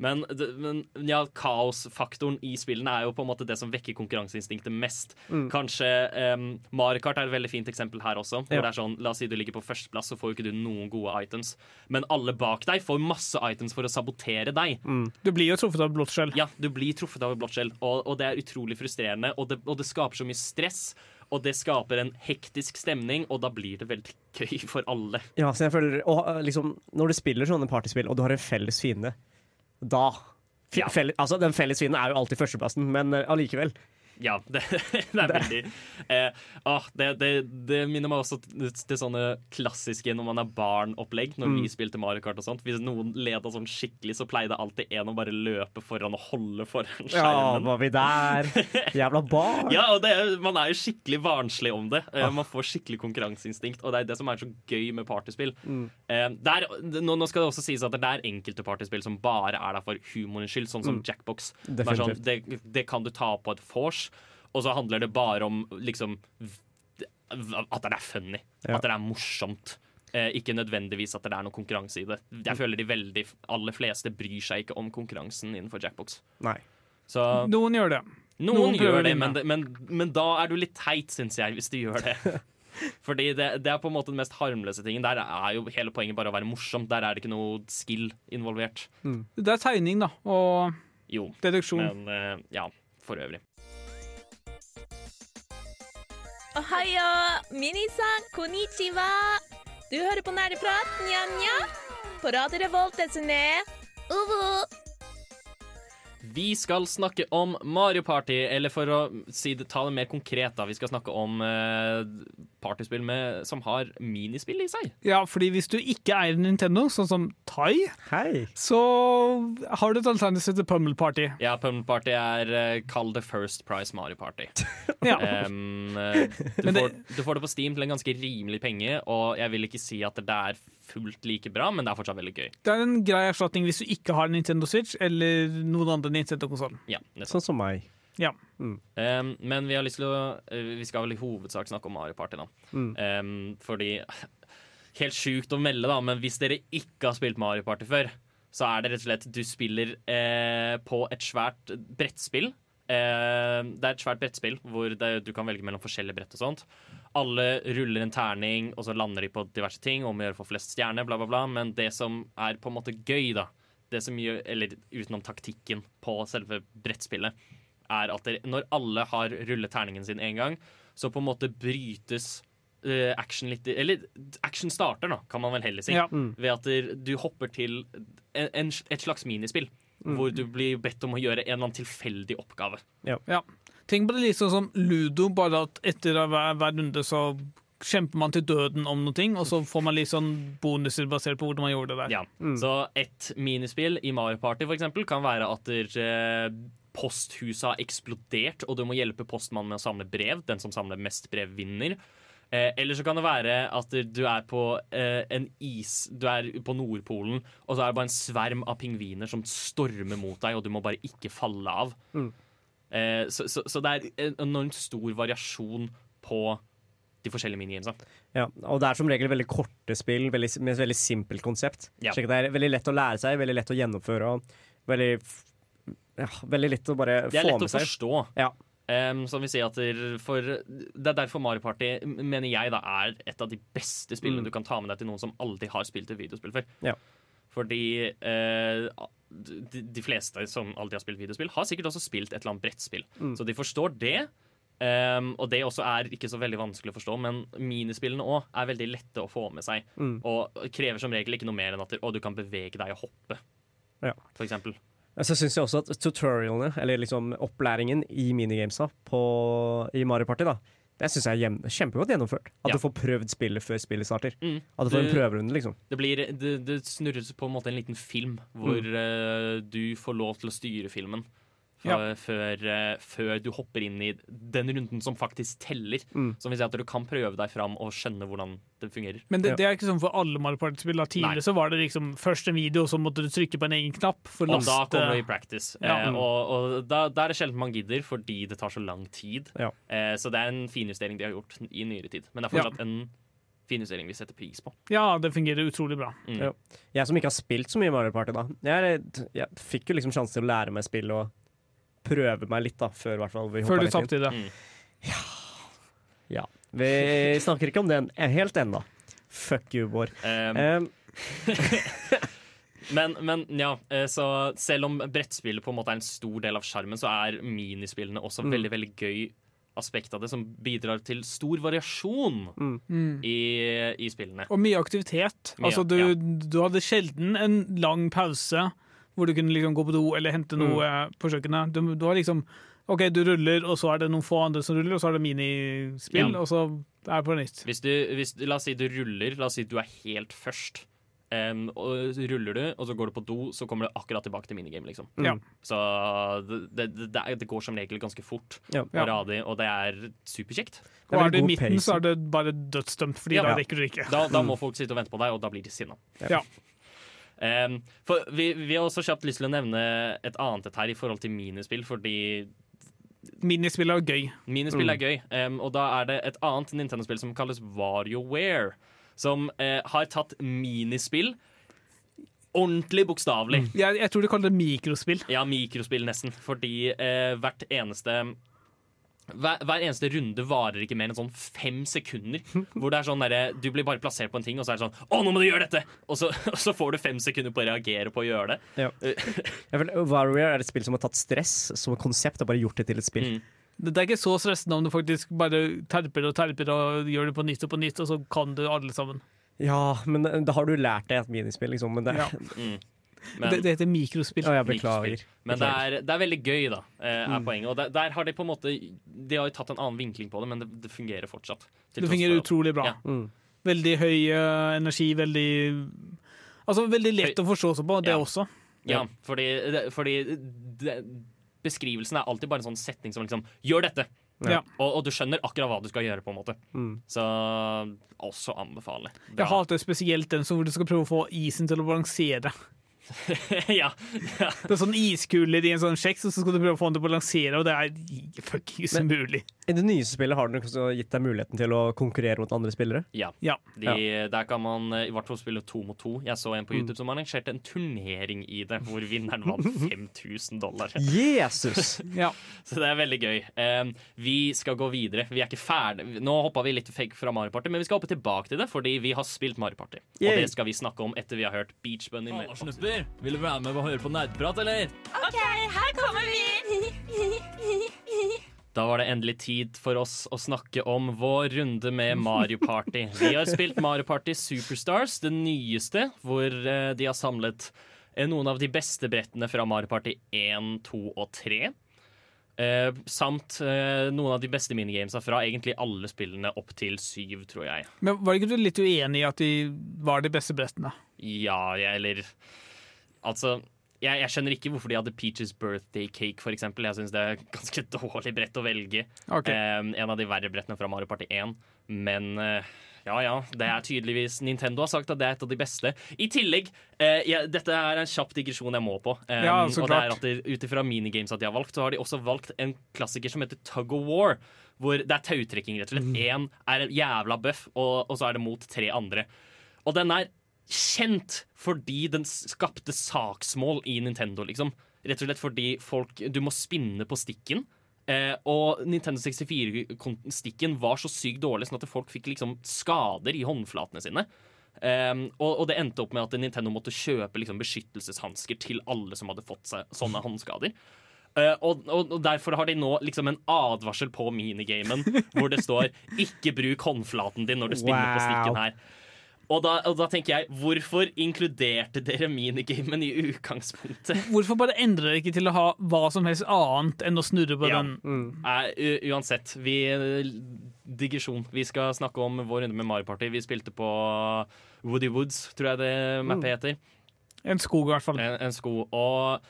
Men, men ja, kaosfaktoren i spillene er jo på en måte det som vekker konkurranseinstinktet mest. Kanskje um, Mario Kart er et veldig fint eksempel her også. Hvor Ja. det er sånn, La oss si du ligger på førsteplass, så får jo ikke du noen gode items. Men alle bak deg får masse items for å sabotere deg. Du blir jo truffet av blått. Ja, du blir truffet av blått og, og det er utrolig frustrerende. Og det, og det skaper så mye stress, og det skaper en hektisk stemning, og da blir det veldig gøy for alle. Ja, så jeg føler og, liksom, Når du spiller sånne partyspill, og du har en felles fiende, da F Ja. felle- altså, Den felles fienden er jo alltid førsteplassen, men uh, allikevel. Ja, det, <laughs> det er veldig eh, ah, det, det, det minner meg også til, sånne klassiske når man er barn-opplegg, når vi spilte Mario Kart og sånt. Hvis noen leda sånn skikkelig, så pleide alltid en å bare løpe foran og holde foran skjermen. Ja, var vi der? <laughs> Jævla barn. Ja, og det, man er jo skikkelig barnslig om det. Eh, Man får skikkelig konkurranseinstinkt, og det er det som er så gøy med partyspill. Eh, det er, nå, nå skal det også sies at det er enkelte partyspill som bare er der for humorens skyld, sånn som Jackbox. Det, er sånn, det, det kan du ta på et vors, og så handler det bare om liksom At det er funny. Ja. At det er morsomt. Eh, ikke nødvendigvis at det er noe konkurranse i det. Jeg føler de veldig aller fleste bryr seg ikke om konkurransen innenfor Jackbox. Nei. Så Noen gjør det. noen, Noen gjør det, men, det- men, men da er du litt teit, syns jeg, hvis du gjør det. <laughs> Fordi det, det er på en måte den mest harmløse tingen. Der er jo hele poenget bare å være morsom. Der er det ikke noe skill involvert. Det er tegning, da, og Jo, deduksjon. men eh, ja, for øvrig. Ohayo, minisan, konnichiwa. Du hører på Nerdeprat, nja-nja. På Radio Revolt, desu ne. Uvu. Vi skal snakke om Mario Party, eller for å si det, ta det mer konkret, da. Vi skal snakke om eh, partyspill med, som har minispill i seg. Ja, fordi hvis du ikke eier Nintendo, sånn som Tai, Hei! så har du et alternativ til Pummel Party. Ja, Pummel Party er eh, Kall det First Price Mario Party. <laughs> Ja. um, du, får, du får det på Steam til en ganske rimelig penge, og jeg vil ikke si at det er fullt like bra, men det er fortsatt veldig gøy. Det er en grei erstatning hvis du ikke har Nintendo Switch eller noen andre Nintendo-konsoll. Ja. Sånn som meg. Ja. Em, men vi har lyst til å eh, Vi skal vel i hovedsak snakke om Mario Party, da. Mm. Um, fordi <laughs> Helt sjukt å melde, da, men hvis dere ikke har spilt Mario Party før, så er det rett og slett Du spiller eh, på et svært brettspill. Eh, det er et svært brettspill hvor det, du kan velge mellom forskjellige brett og sånt. Alle ruller en terning, og så lander de på diverse ting om å gjøre for flest stjerner, bla, bla, bla. Men det som er på en måte gøy, da, det som gjør, eller utenom taktikken på selve brettspillet, er at det, når alle har rullet terningen sin én gang, så på en måte brytes eh, action litt Eller action starter, da, kan man vel heller si. Ja. Ved at du hopper til en, en, et slags minispill. Hvor du blir bedt om å gjøre en eller annen tilfeldig oppgave. Ja. Tenk på det litt sånn som ludo, bare at etter hver, hver runde så kjemper man til døden om noe, og så får man litt sånn bonuser basert på hvordan man gjorde det der. Ja. Så et minispill i Mario Party for eksempel, kan være at der, eh, posthuset har eksplodert, og du må hjelpe postmannen med å samle brev. Den som samler mest brev, vinner. Eh, eller så kan det være at du er på eh, en is Du er på Nordpolen, og så er det bare en sverm av pingviner som stormer mot deg, og du må bare ikke falle av. Eh, så, så, så det er en enormt stor variasjon på de forskjellige minigamesa. Ja, og det er som regel veldig korte spill veldig, med et veldig simpelt konsept. Ja. Det er veldig lett å lære seg, veldig lett å gjennomføre. Og veldig, ja, veldig lett å bare Det er lett å forstå. Ja. Em, som vil si at for, Det er derfor Mario Party mener jeg da er et av de beste spillene Mm. du kan ta med deg til noen som aldri har spilt et videospill før. Ja. Fordi uh, de, de fleste som aldri har spilt videospill, har sikkert også spilt et eller annet brettspill. Mm. Så de forstår det. Um, og det også er ikke så veldig vanskelig å forstå, men minispillene òg er veldig lette å få med seg. Mm. Og krever som regel ikke noe mer enn at du kan bevege deg og hoppe, Ja. for eksempel. Så syns jeg også at tutorialene, eller liksom opplæringen i minigamesa på, i Mario Party, da, det syns jeg er kjempegodt gjennomført. At Ja. du får prøvd spillet før spillet starter. Mm. At du får en prøverunde, liksom. Det, blir, det, det snurres på en måte en liten film hvor eh, du får lov til å styre filmen. Ja. før, eh, før du hopper inn i den runden som faktisk teller. Mm. Som vil si at du kan prøve deg fram og skjønne hvordan det fungerer. Men det, Ja. det er ikke sånn for alle Mario Party-spill. da. Nei. Tidligere så var det liksom først en video, og så måtte du trykke på en egen knapp Og da kommer du i practice. Ja. Eh, og og da, da er det sjelden man gidder, fordi det tar så lang tid. Ja. Eh, så det er en finjustering de har gjort i nyere tid. Men det er Ja. fortsatt en finjustering vi setter pris på. Ja, det fungerer utrolig bra. Mm. Ja. Jeg som ikke har spilt så mye Mario Party, da. Jeg, jeg fikk jo liksom sjanse til å lære meg spill og prøve meg litt, da, før, i hvert fall, vi Før du tapte i det. Ja. Ja. Vi snakker ikke om den helt ennå. Fuck you, Bård. Um, Um, <laughs> Men, men ja, eh, så selv om brettspillet på en måte er en stor del av sjarmen, så er minispillene også Mm. veldig veldig gøy aspekt av det, som bidrar til stor variasjon Mm. i, i spillene. Og mye aktivitet. Mye, altså, du, ja. du hadde sjelden en lang pause hvor du kunne liksom gå på do eller hente Mm. noe mm. på kjøkkenet. Du, du har liksom OK, du ruller, og så er det noen få andre som ruller, og så er det minispill, Ja. og så er det på nytt. Hvis du, hvis, la oss si du ruller, la oss si du er helt først. Um, og ruller du, og så går du på do, så kommer du akkurat tilbake til minigame. Liksom. Ja. Så det, det, det, det går som regel ganske fort ja. og radig, og det er superkjekt. Er Og er du i midten, midten, så er det bare dødsdømt, fordi Ja. da rekker du ikke. Da, da <laughs> må folk sitte og vente på deg, og da blir de sinna. Ja. Um, for vi, vi har også kjapt lyst til å nevne et annet et her i forhold til minispill, fordi Minispill er gøy. minispill er gøy. Um, og da er det et annet Nintendo-spill som kalles WarioWare, som uh, har tatt minispill ordentlig bokstavelig. Jeg, jeg tror de kaller det mikrospill. Ja, mikrospill nesten. Fordi eh, hvert eneste hver, hver eneste runde varer ikke mer enn sånn fem sekunder. Hvor det er sånn der, Du blir bare plassert på en ting, og så er det sånn Å, nå må du gjøre dette! Og så, <laughs> og så får du fem sekunder på å reagere på å gjøre det. Ja. Warrior er et spill som har tatt stress som konsept og bare gjort det til et spill. Mm. Det er ikke så stressende om du faktisk bare terper og terper og gjør det på nytt og på nytt, og så kan du alle sammen. Ja, men da har du lært deg et minispill, liksom. Men det, Ja. Mm. Men, Det, det heter mikrospill. Jeg beklager. mikrospill. Men det er, det er veldig gøy, da, er mm. poenget. Og der, der har de på en måte De har jo tatt en annen vinkling på det, men det, det fungerer fortsatt. Det fungerer utrolig bra. Ja. Mm. Veldig høy uh, energi, veldig Altså veldig lett å forstå seg på, det Ja. også. Ja, fordi, det- fordi det, beskrivelsen er alltid bare en sånn setning som liksom Gjør dette! Ja. Og, og du skjønner akkurat hva du skal gjøre, på en måte. Mm. Så også anbefaler Jeg hater spesielt den som hvor du skal prøve å få isen til å balansere. Ja, <laughs> ja. Det er sånn iskuler i en sånn kjeks, og så skal du prøve å få den til å balansere, og det er fuckings umulig. I det nye spillet har den gitt deg muligheten til å konkurrere mot andre spillere. ja. Ja. De, Der kan man i hvert fall spille to mot to. Jeg så en Mm. på YouTube som arrangerte en turnering i det, hvor vinneren vant <laughs> 5000 dollar. Jesus! <laughs> ja. Så det er veldig gøy. Um, vi skal gå videre. Vi er ikke ferdig. Nå hoppa vi litt fake fra Mario Party, men vi skal hoppe tilbake til det, fordi vi har spilt Mario Party. Og det skal vi snakke om etter vi har hørt Beach Bunny med Snupper, vil du være med og høre på nerdprat, eller? OK, her kommer vi! Da var det endelig tid for oss å snakke om vår runde med Mario Party. Vi har spilt Mario Party Superstars, det nyeste, hvor eh, de har samlet eh, noen av de beste brettene fra Mario Party 1, 2 og 3. Eh, samt eh, noen av de beste minigamesa fra egentlig alle spillene opp til 7, tror jeg. Men var ikke du litt uenig i at de var de beste brettene? Ja, jeg, eller Altså, jeg, jeg skjønner ikke hvorfor de hadde Peaches Birthday Cake, eksempel. Jeg syns det er ganske <laughs> dårlig brett å velge. Okay. Eh, en av de verre brettene fra Mario Party 1. Men eh, ja ja, det er tydeligvis Nintendo har sagt at det er et av de beste. I tillegg, eh, ja, dette er en kjapp digresjon jeg må på. Eh, Ja, og det er at Ut ifra minigames at de har valgt, så har de også valgt en klassiker som heter Tug of War. Hvor det er tautrekking, rett og slett. Én er en jævla bøff, og, og så er det mot tre andre. Og den er kjent fordi den skapte saksmål i Nintendo, liksom. Rett og slett fordi folk Du må spinne på stikken. Eh, og Nintendo 64-stikken var så sykt dårlig sånn at folk fikk liksom skader i håndflatene sine. Um, og, og det endte opp med at Nintendo måtte kjøpe liksom, beskyttelseshansker til alle som hadde fått seg sånne håndskader. Uh, og, og, Derfor har de nå liksom en advarsel på minigamen hvor det står <laughs> 'ikke bruk håndflaten din når du spinner på stikken her'. Og da, og da tenker jeg, hvorfor inkluderte dere minigamen i utgangspunktet? <laughs> Hvorfor bare endrer det ikke til å ha hva som helst annet enn å snurre på Ja. den? Nei, u- uansett, vi digresjon. Vi skal snakke om vår runde med Mario Party. Vi spilte på Woody Woods, tror jeg det mappet heter. En skog, i hvert fall. En, en sko. Og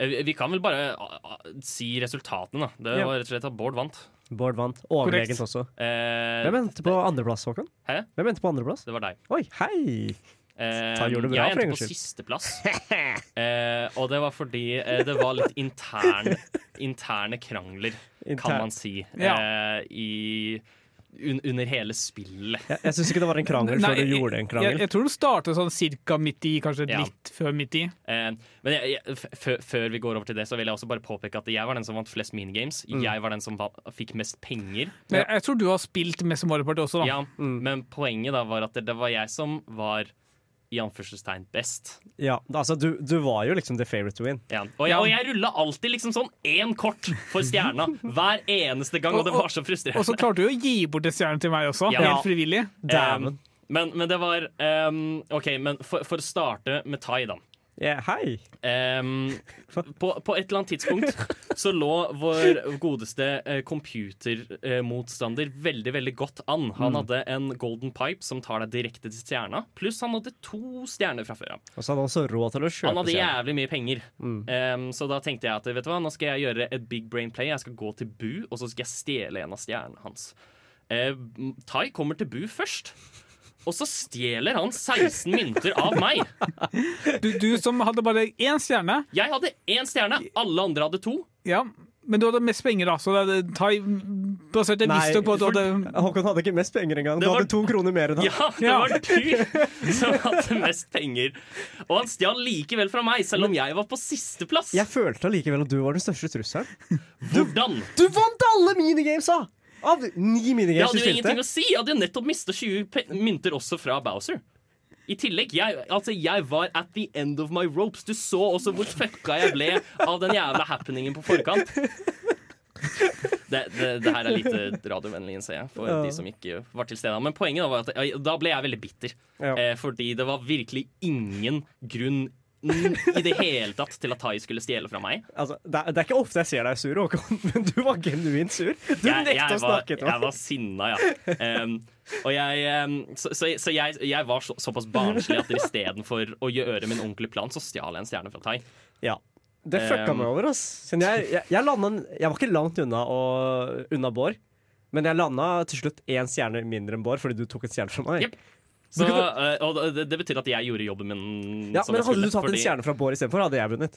eh, vi- vi kan vel bare ah, si resultatene, da. Det Ja. var rett og slett at Bård vant. Bård vant. Overlegent Korrekt. også. Eh, Hvem endte på andreplass, Håkon? Hæ? Hvem endte på andreplass? det var deg. Oi, hei! Eh, Ta- gjorde det bra jeg for endte en på skyld. sisteplass. <laughs> Eh, og det var fordi eh, det var litt intern, interne krangler, kan man si, Ja. eh, i, un, under hele spillet. Jeg, jeg syns ikke det var en krangel før du gjorde en krangel. jeg tror det startet sånn cirka midt i, kanskje Ja. litt før midt i. Eh, men jeg, jeg, før- vi går over til det, så vil jeg også bare påpeke at jeg var den som vant flest minigames. Mm. Jeg var den som fikk mest penger. Men jeg, jeg tror du har spilt mest Mario Party også, da. Ja, Mm. Men poenget da var at det, det var jeg som var i anførselstegn best. Ja, altså, du, du var jo liksom the favorite to win. Ja. Og, jeg, og jeg rulla alltid liksom sånn én kort for stjerna hver eneste gang, og det var så frustrerende. Og så klarte du å gi bort en stjerne til meg også, Ja. helt frivillig. Um, men, men det var um, OK, men for, for å starte med Tai, da. Ja, hei! Um, på, på et eller annet tidspunkt så lå vår godeste uh, computermotstander veldig veldig godt an. Han hadde en golden pipe som tar deg direkte til stjerna, pluss han hadde to stjerner fra før av. Og så hadde han også råd til å kjøpe Han hadde jævlig mye penger. Um, så da tenkte jeg at vet du hva, nå skal jeg gjøre et big brain play. Jeg skal gå til Bu, og så skal jeg stjele en av stjernene hans. Uh, tai kommer til Bu først. Og så stjeler han 16 mynter av meg. Du, du som hadde bare én stjerne, Jeg hadde én stjerne, alle andre hadde to. ja, men du hadde mest penger, da, så det er basert jeg visste på at du hadde Håkon hadde ikke mest penger engang. Du var- hadde to kroner mer enn han. Ja, det Ja. var du som hadde mest penger. Og han stjal likevel fra meg, selv om jeg var på sisteplass. Jeg følte allikevel at du var den største trusselen. Hvordan? Du vant alle minigamesa! Av ni Jeg hadde jo ingenting å si. Jeg hadde jo nettopp mista 20 pe- mynter også fra Bowser. I tillegg, jeg, altså, jeg var at the end of my ropes. Du så også hvor fucka jeg ble av den jævla happeningen på forkant. Det, det, det her er lite radiovennlig, innser jeg, for Ja. de som ikke var til stede. Men poenget var at da ble jeg veldig bitter. Ja. Eh, fordi det var virkelig ingen grunn i det hele tatt til at Tai skulle stjele fra meg. Altså, det, er, det er ikke ofte jeg ser deg sur, Håkon, <laughs> men du var genuint sur. Du Jeg, nekta jeg, å var, snakke til meg. jeg var sinna, ja. Um, jeg, um, så så, så jeg, jeg var så, såpass barnslig at <laughs> istedenfor å gjøre min ordentlige plan, så stjal jeg en stjerne fra Tai. Ja. Det fucka Um, meg over, ass. Jeg, jeg, landet, jeg var ikke langt unna, og, unna Bård, men jeg landa til slutt én stjerne mindre enn Bård fordi du tok en stjerne fra meg. Jep. Så, eh, og det, det betyr at jeg gjorde jobben min. Ja, som men jeg hadde skulle, du tatt fordi- en stjerne fra Bård istedenfor, hadde jeg vunnet.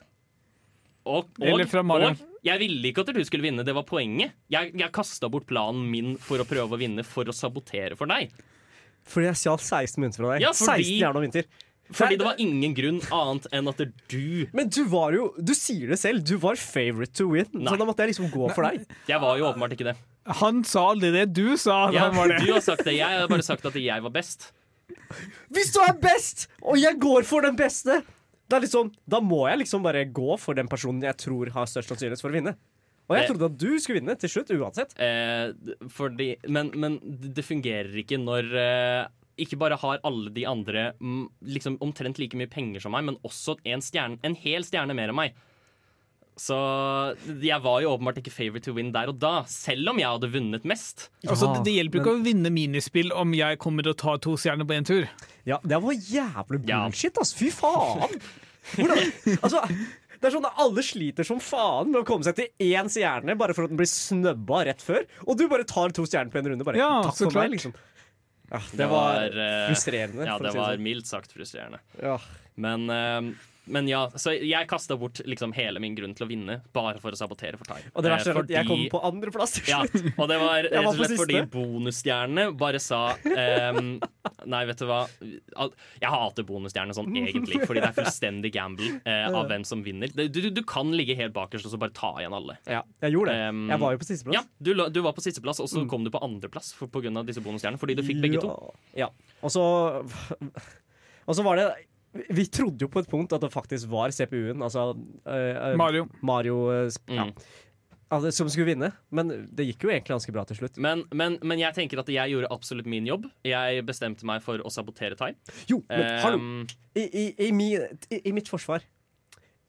Og, og, og jeg ville ikke at du skulle vinne, det var poenget. Jeg, jeg kasta bort planen min for å prøve å vinne, for å sabotere for deg. Fordi jeg stjal 16 mynter fra deg. Ja, fordi- 16 jern og mynter. Fordi det var ingen grunn annet enn at du Men du var jo Du sier det selv, du var favorite to win, Nei. så da måtte jeg liksom gå for deg. Jeg var jo åpenbart ikke det. Han sa aldri det. Du sa Ja, han var det. du har sagt det. Jeg har bare sagt at jeg var best. Hvis du er best, og jeg går for den beste, da, liksom, da må jeg liksom bare gå for den personen jeg tror har størst sannsynlighet for å vinne. Og jeg Eh. trodde at du skulle vinne til slutt, uansett. Eh, fordi, men, men det fungerer ikke når eh, ikke bare har alle de andre liksom omtrent like mye penger som meg, men også en, stjerne, en hel stjerne mer enn meg. Så jeg var jo åpenbart ikke favorite to win der og da, selv om jeg hadde vunnet mest. Altså, det, det hjelper ikke å vinne minispill om jeg kommer til å ta to stjerner på én tur. Ja, det var jævlig Ja. bullshit, ass. Fy faen! Hvordan, altså, det er sånn at Alle sliter som faen med å komme seg til én stjerne bare for at den blir snøbba rett før. Og du bare tar to stjerner på en runde. Bare, Ja, Takk så for klart. meg, liksom. Ja, det, var, eh, frustrerende. Ja, det si var sånn. mildt sagt frustrerende. Ja. Men, eh, men ja, så jeg kasta bort liksom hele min grunn til å vinne, bare for å sabotere for Tai. Og det verste Eh, er at jeg kom på andreplass til Ja, og det var <laughs> rett og slett fordi bonusstjernene bare sa um, Nei, vet du hva. Jeg hater bonusstjerne sånn egentlig, fordi det er fullstendig gamble uh, av hvem som vinner. Du, du, du kan ligge helt bakerst og så bare ta igjen alle. Ja, jeg gjorde det. Um, Jeg var jo på sisteplass. Ja, du, du var på sisteplass, og så kom du på andreplass pga. på grunn av disse bonusstjernene. Fordi du fikk begge to. Ja. Og så Og så var det Vi trodde jo på et punkt at det faktisk var CPU-en, altså eh, Mario. Mario uh, ja. Mm. Altså, som skulle vinne. Men det gikk jo egentlig ganske bra til slutt. Men, men, men jeg tenker at jeg gjorde absolutt min jobb. Jeg bestemte meg for å sabotere Time. Jo, men hallo! Ehm, I, i, i, mi, i, I mitt forsvar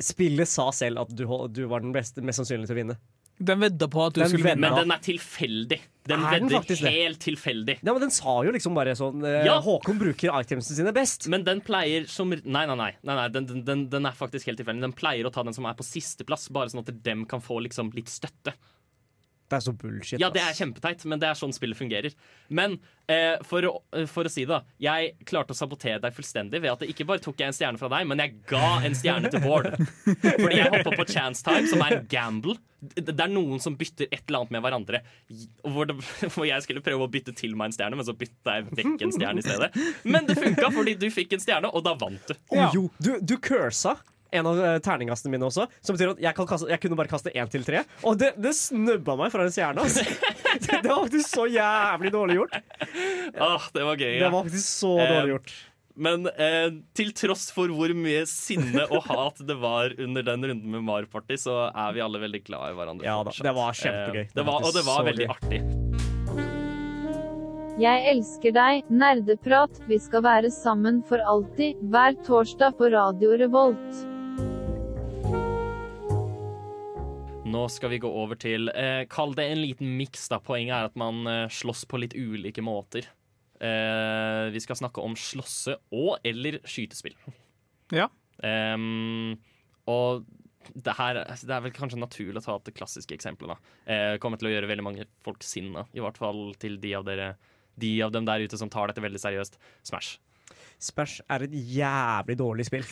Spillet sa selv at du, du var den beste, mest sannsynlig til å vinne. Den vedda på at du Den skulle vinne. men den er tilfeldig. Den Er den vedder faktisk det? helt tilfeldig. Ja, men Den sa jo liksom bare sånn eh, Ja. Håkon bruker itemsene sine best. Men den pleier som Nei, nei, nei. nei, nei den, den- den, er faktisk helt tilfeldig. Den pleier å ta den som er på sisteplass, bare sånn at dem kan få liksom litt støtte. Det er så bullshit. Ja, det er kjempeteit, men det er sånn spillet fungerer. Men eh, for, å, eh, for å si det, da. Jeg klarte å sabotere deg fullstendig ved at det ikke bare tok jeg en stjerne fra deg, men jeg ga en stjerne til Bård. <laughs> Fordi jeg hoppa på chance time, som er en gamble. Det er noen som bytter et eller annet med hverandre. Hvor, det, <laughs> hvor jeg skulle prøve å bytte til meg en stjerne, men så bytta jeg vekk en stjerne i stedet. Men det funka, fordi du fikk en stjerne, og da vant du. Ja. jo, du, du cursa en av terningkastene terningastene mine også, som betyr at jeg, kan kaste, jeg kunne bare kaste én til tre. Og det, det snubba meg fra en stjerne. Altså. <laughs> Det, det var faktisk så jævlig dårlig gjort. Åh, det var gøy. Det var faktisk så Eh, dårlig gjort. Men eh, til tross for hvor mye sinne og hat det var under den runden med Mar Party, så er vi alle veldig glad i hverandre. Ja da, fortsatt. det var kjempegøy. Eh, det var, og det var veldig gøy. artig. Jeg elsker deg, nerdeprat. Vi skal være sammen for alltid, hver torsdag på Radio Revolt. Nå skal vi gå over til eh, Kall det en liten miks. da. Poenget er at man eh, slåss på litt ulike måter. Eh, vi skal snakke om slåsse- og eller skytespill. Ja. Um, og det, her, det er vel kanskje naturlig å ta opp det klassiske eksempelet. Eh, kommer til å gjøre veldig mange folk sinna. I hvert fall til de av, dere, de av dem der ute som tar dette veldig seriøst. Smash. Smash er et jævlig dårlig spill.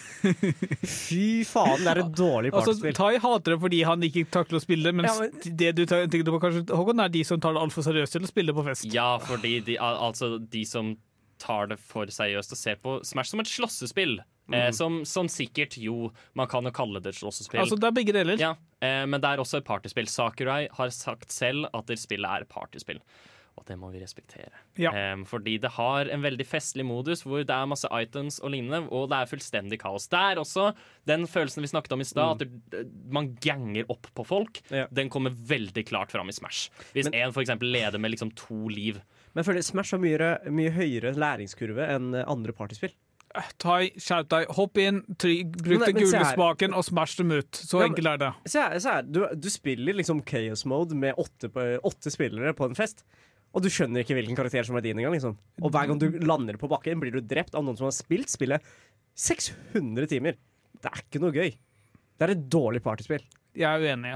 Fy faen, det er et dårlig Altså. Tai hater det fordi han ikke takler å spille, mens Ja, men- det du tenker på kanskje, Håkon, er de som tar det altfor seriøst til å spille på fest. Ja, fordi de, altså de som tar det for seriøst og ser på Smash som et slåssespill. Eh, som, som sikkert jo Man kan jo kalle det et slåssespill. Altså, det er begge deler. ja, eh, men det er også et partyspill. Sakurai har sagt selv at det spillet er partyspill. Og det må vi respektere. Ja. Um, fordi det har en veldig festlig modus hvor det er masse items og lignende, og det er fullstendig kaos. Der også, den følelsen vi snakket om i stad, at det, man ganger opp på folk, Ja. den kommer veldig klart fram i Smash. Hvis én eksempel leder med liksom to liv, Men føler Smash har mye, mye høyere læringskurve enn andre partyspill. Tai, skjerp deg, hopp inn, trykk, bruk den gule spaken og smash dem ut. Så Ja, men- enkelt er det. Se her, se her. Du, du spiller liksom Chaos Mode med åtte, åtte spillere på en fest. Og du skjønner ikke hvilken karakter som er din engang. Liksom. Og hver gang du lander på bakken, blir du drept av noen som har spilt spillet 600 timer. Det er ikke noe gøy. Det er et dårlig partyspill. Jeg er uenig.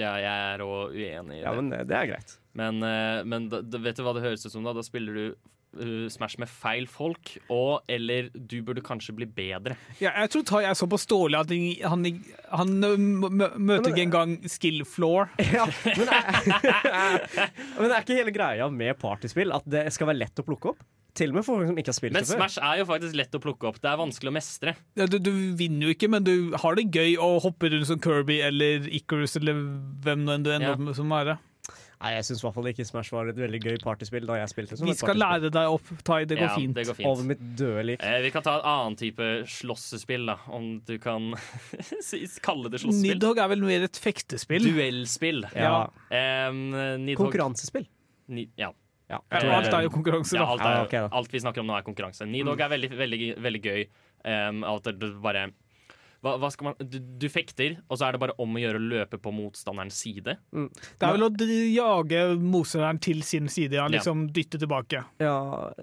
Ja, jeg er òg uenig i det. Ja, men det, det er greit. Men, eh, men da, vet du hva det høres ut som da? Da spiller du uh, Smash med feil folk, og eller du burde kanskje bli bedre. Ja, jeg tror Tai er såpass dårlig at han, han, mø- møter ikke engang skill floor. <laughs> Ja, men, er, <laughs> men det er ikke hele greia med partyspill at det skal være lett å plukke opp? Til og med for folk som ikke har spilt Men det før. Smash er jo faktisk lett å plukke opp. Det er vanskelig å mestre. Ja, du, du vinner jo ikke, men du har det gøy å hoppe rundt som Kirby eller Icarus eller hvem nå enn du ender Ja. opp med som være. Nei, Jeg syns i hvert fall ikke Smash var et veldig gøy partyspill da jeg spilte. som Vi skal lære deg opp, Tai. Det går Ja, fint. Det går fint. Over mitt døde liv. Eh, vi kan ta en annen type slåssespill, da, om du kan <laughs> kalle det slåssespill. Nidhogg er vel mer et fektespill. Duellspill. Ja. Um, Nidhogg- Konkurransespill. Ni, ja. Ja, Ja, tror alt er jo konkurranse, Ja, da. alt, er, Ja, alt vi snakker om nå, er konkurranse. Nidhogg er veldig, veldig, veldig gøy. Um, at det bare hva, hva skal man, du, du fekter, og så er det bare om å gjøre å løpe på motstanderens side. Det er vel å jage motstanderen til sin side, ja. Liksom dytte tilbake. Ja,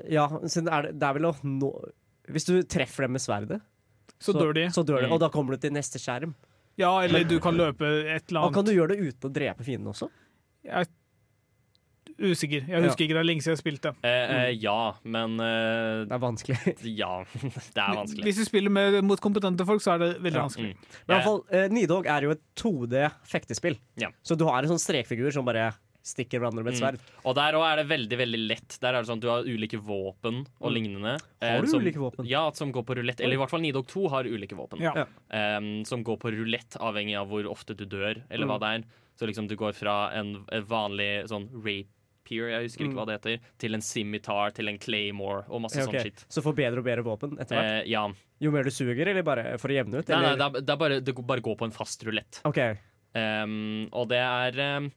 ja siden er det, det er vel å nå Hvis du treffer dem med sverdet, Så dør de. så dør de, Mm. og da kommer du til neste skjerm. Ja, eller du kan løpe et eller Og kan du gjøre det uten å drepe fienden også? Jeg usikker. Jeg husker ikke det er lenge siden jeg spilte. Eh, eh, ja, men eh, Det er vanskelig. <laughs> Ja, <laughs> det er vanskelig. Hvis du spiller med, mot kompetente folk, så er det veldig Ja. vanskelig. Mm. Men i hvert fall, eh, Nidhogg er jo et 2D-fektespill. Ja. Så du har en sånn strekfigur som bare stikker hverandre med et Mm. sverd. Og der òg er det veldig veldig lett. Der er det sånn at Du har ulike våpen og Mm. lignende. eh, Har du som, ulike våpen? Ja, som går på rulett. Eller i hvert fall Nidog 2 har ulike våpen. Ja. Um, som går på rulett, avhengig av hvor ofte du dør, eller Mm. hva det er. Så liksom du går fra en, en vanlig sånn rapier, jeg husker ikke Mm. hva det heter, til en scimitar, til en claymore og masse Ja, sånn shit. Så får bedre og bedre våpen etter hvert? Eh, ja. Jo mer du suger, eller bare for å jevne ut? Nei, nei, det, er, det er bare Det bare går på en fast rulett. OK. Um, og det er um,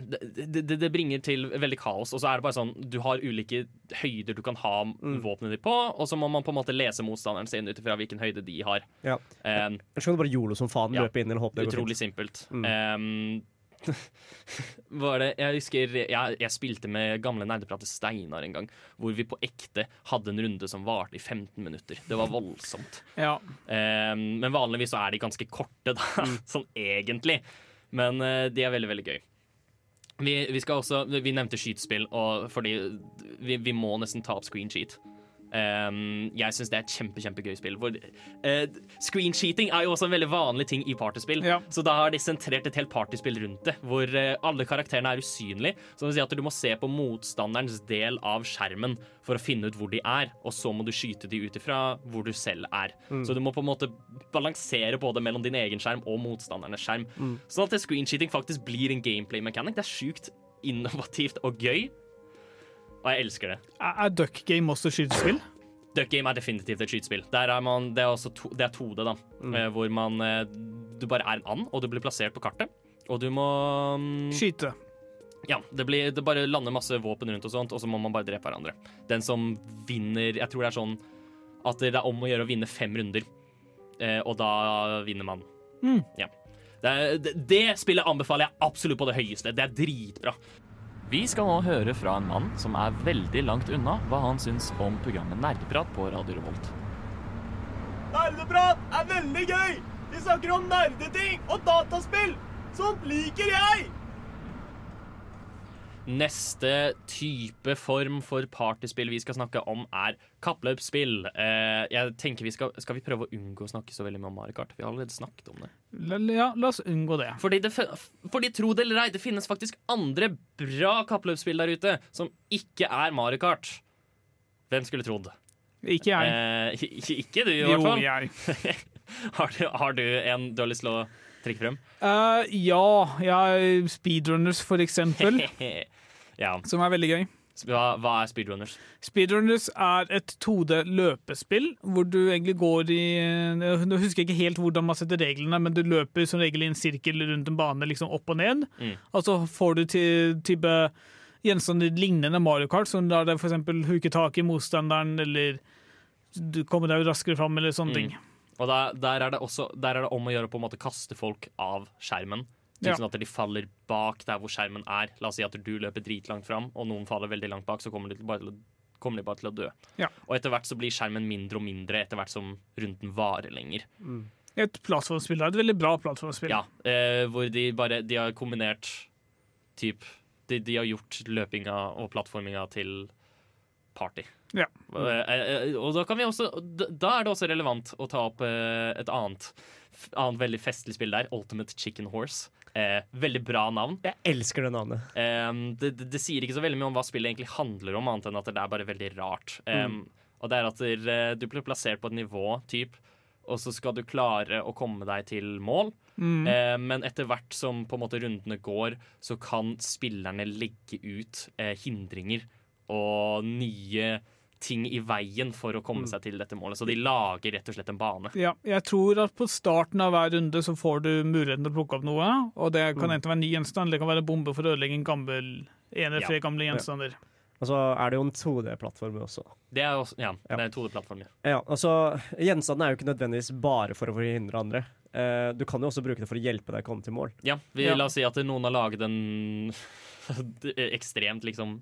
det, det, det bringer til veldig kaos. Og så er det bare sånn Du har ulike høyder du kan ha Mm. våpenet ditt på, og så må man på en måte lese motstanderen sin ut ifra hvilken høyde de har. Ja. Um, Ellers kan du bare jolo som faen, Ja. løpe inn eller håpe det går utrolig simpelt. Mm. Um, <laughs> var det, jeg husker jeg, jeg spilte med gamle nerdeprater Steinar en gang, hvor vi på ekte hadde en runde som varte i 15 minutter. Det var voldsomt. Ja. Um, men vanligvis så er de ganske korte, da, <laughs> sånn egentlig. Men uh, de er veldig, veldig gøy. Vi, vi skal også Vi nevnte skytespill, og fordi vi, vi må nesten ta opp screen sheet. Um, jeg syns det er et kjempe, kjempegøy spill. Hvor, eh, screen er jo også en veldig vanlig ting i partyspill. Ja. Så da har de sentrert et helt partyspill rundt det, hvor uh, alle karakterene er usynlige. Så det vil si at du må se på motstanderens del av skjermen for å finne ut hvor de er, og så må du skyte de ut ifra hvor du selv er. Så du må på en måte balansere både mellom din egen skjerm og motstandernes skjerm. Sånn at det faktisk blir en gameplay mechanic. Det er sjukt innovativt og gøy. Og jeg elsker det. Er er Duck Game også skytespill? Duck Game er definitivt et skytespill. Der er man, det er også to, det er 2D, da. Mm. hvor man eh, Du bare er en and, og du blir plassert på kartet. Og du må um, Skyte. Ja, det, blir, det bare lander masse våpen rundt og sånt, og så må man bare drepe hverandre. Den som vinner Jeg tror det er sånn at det er om å gjøre å vinne fem runder, eh, og da vinner man. Mm. Ja. Det, det, det spillet anbefaler jeg absolutt på det høyeste. Det er dritbra. Vi skal nå høre fra en mann som er veldig langt unna hva han syns om programmet Nerdeprat på Radio Revolt. Nerdeprat er veldig gøy! Vi snakker om nerdeting og dataspill! Sånt liker jeg! Neste type form for partyspill vi skal snakke om, er kappløpsspill. Eh, jeg tenker vi skal, skal vi prøve å unngå å snakke så veldig mye om Mario Kart? Vi har allerede snakket om det. Ja, la oss unngå det. Fordi, det, fordi tro det eller ei, det finnes faktisk andre bra kappløpsspill der ute som ikke er Mario Kart. Hvem skulle trodd? Ikke jeg. Eh, ikke du, i hvert fall. Jo, jeg. <laughs> har, du, har du en du har lyst til å trekke frem? Uh, ja, ja. Speedrunners, for eksempel, <laughs> ja. som er veldig gøy. Hva, hva er speedrunners? Speedrunners er et 2D-løpespill, hvor du egentlig går i Nå husker jeg ikke helt hvordan man setter reglene, men du løper som regel i en sirkel rundt en bane, liksom opp og ned. Mm. Og så får du til type gjenstander lignende Mario Kart, som lar deg f.eks. huke tak i motstanderen, eller du kommer deg raskere fram, eller sånne Mm. ting. Og der, der, er det også, der er det om å gjøre på en måte kaste folk av skjermen. Ja. Sånn at de faller bak der hvor skjermen er. La oss si at du løper dritlangt fram, og noen faller veldig langt bak, så kommer de til- bare kommer de bare til å dø. Ja. Og etter hvert så blir skjermen mindre og mindre etter hvert som runden varer lenger. Et plattformspill. da. Et veldig bra plattformspill. Ja, eh, hvor de bare De har kombinert typ de, de har gjort løpinga og plattforminga til party. Ja. Eh, eh, og da kan vi også Da er det også relevant å ta opp eh, et annet Annet veldig festlig spill der, Ultimate Chicken Horse. Eh, veldig bra navn. Jeg elsker det navnet. Eh, det, det, det sier ikke så veldig mye om hva spillet egentlig handler om, annet enn at det er bare veldig rart. Eh, Mm. Og det er at du blir plassert på et nivå, typ, og så skal du klare å komme deg til mål. Mm. Eh, men etter hvert som på en måte rundene går, så kan spillerne legge ut eh, hindringer og nye ting i veien for å komme seg til dette målet. Så de lager rett og slett en bane. Ja, jeg tror at på starten av hver runde så får du muligheten til å plukke opp noe. Og det kan Mm. enten være en ny gjenstand, eller det kan være bombe for å ødelegge en gammel en eller Ja. gamle gamle Ja. gjenstander. Og så er det jo en 2D-plattform også. Det er også, ja, det er en 2D-plattform. Ja. Ja, altså, Gjenstandene er jo ikke nødvendigvis bare for å forhindre andre. Eh, du kan jo også bruke det for å hjelpe deg å komme til mål. Ja, vi, Ja. La oss si at noen har laget en <laughs> ekstremt liksom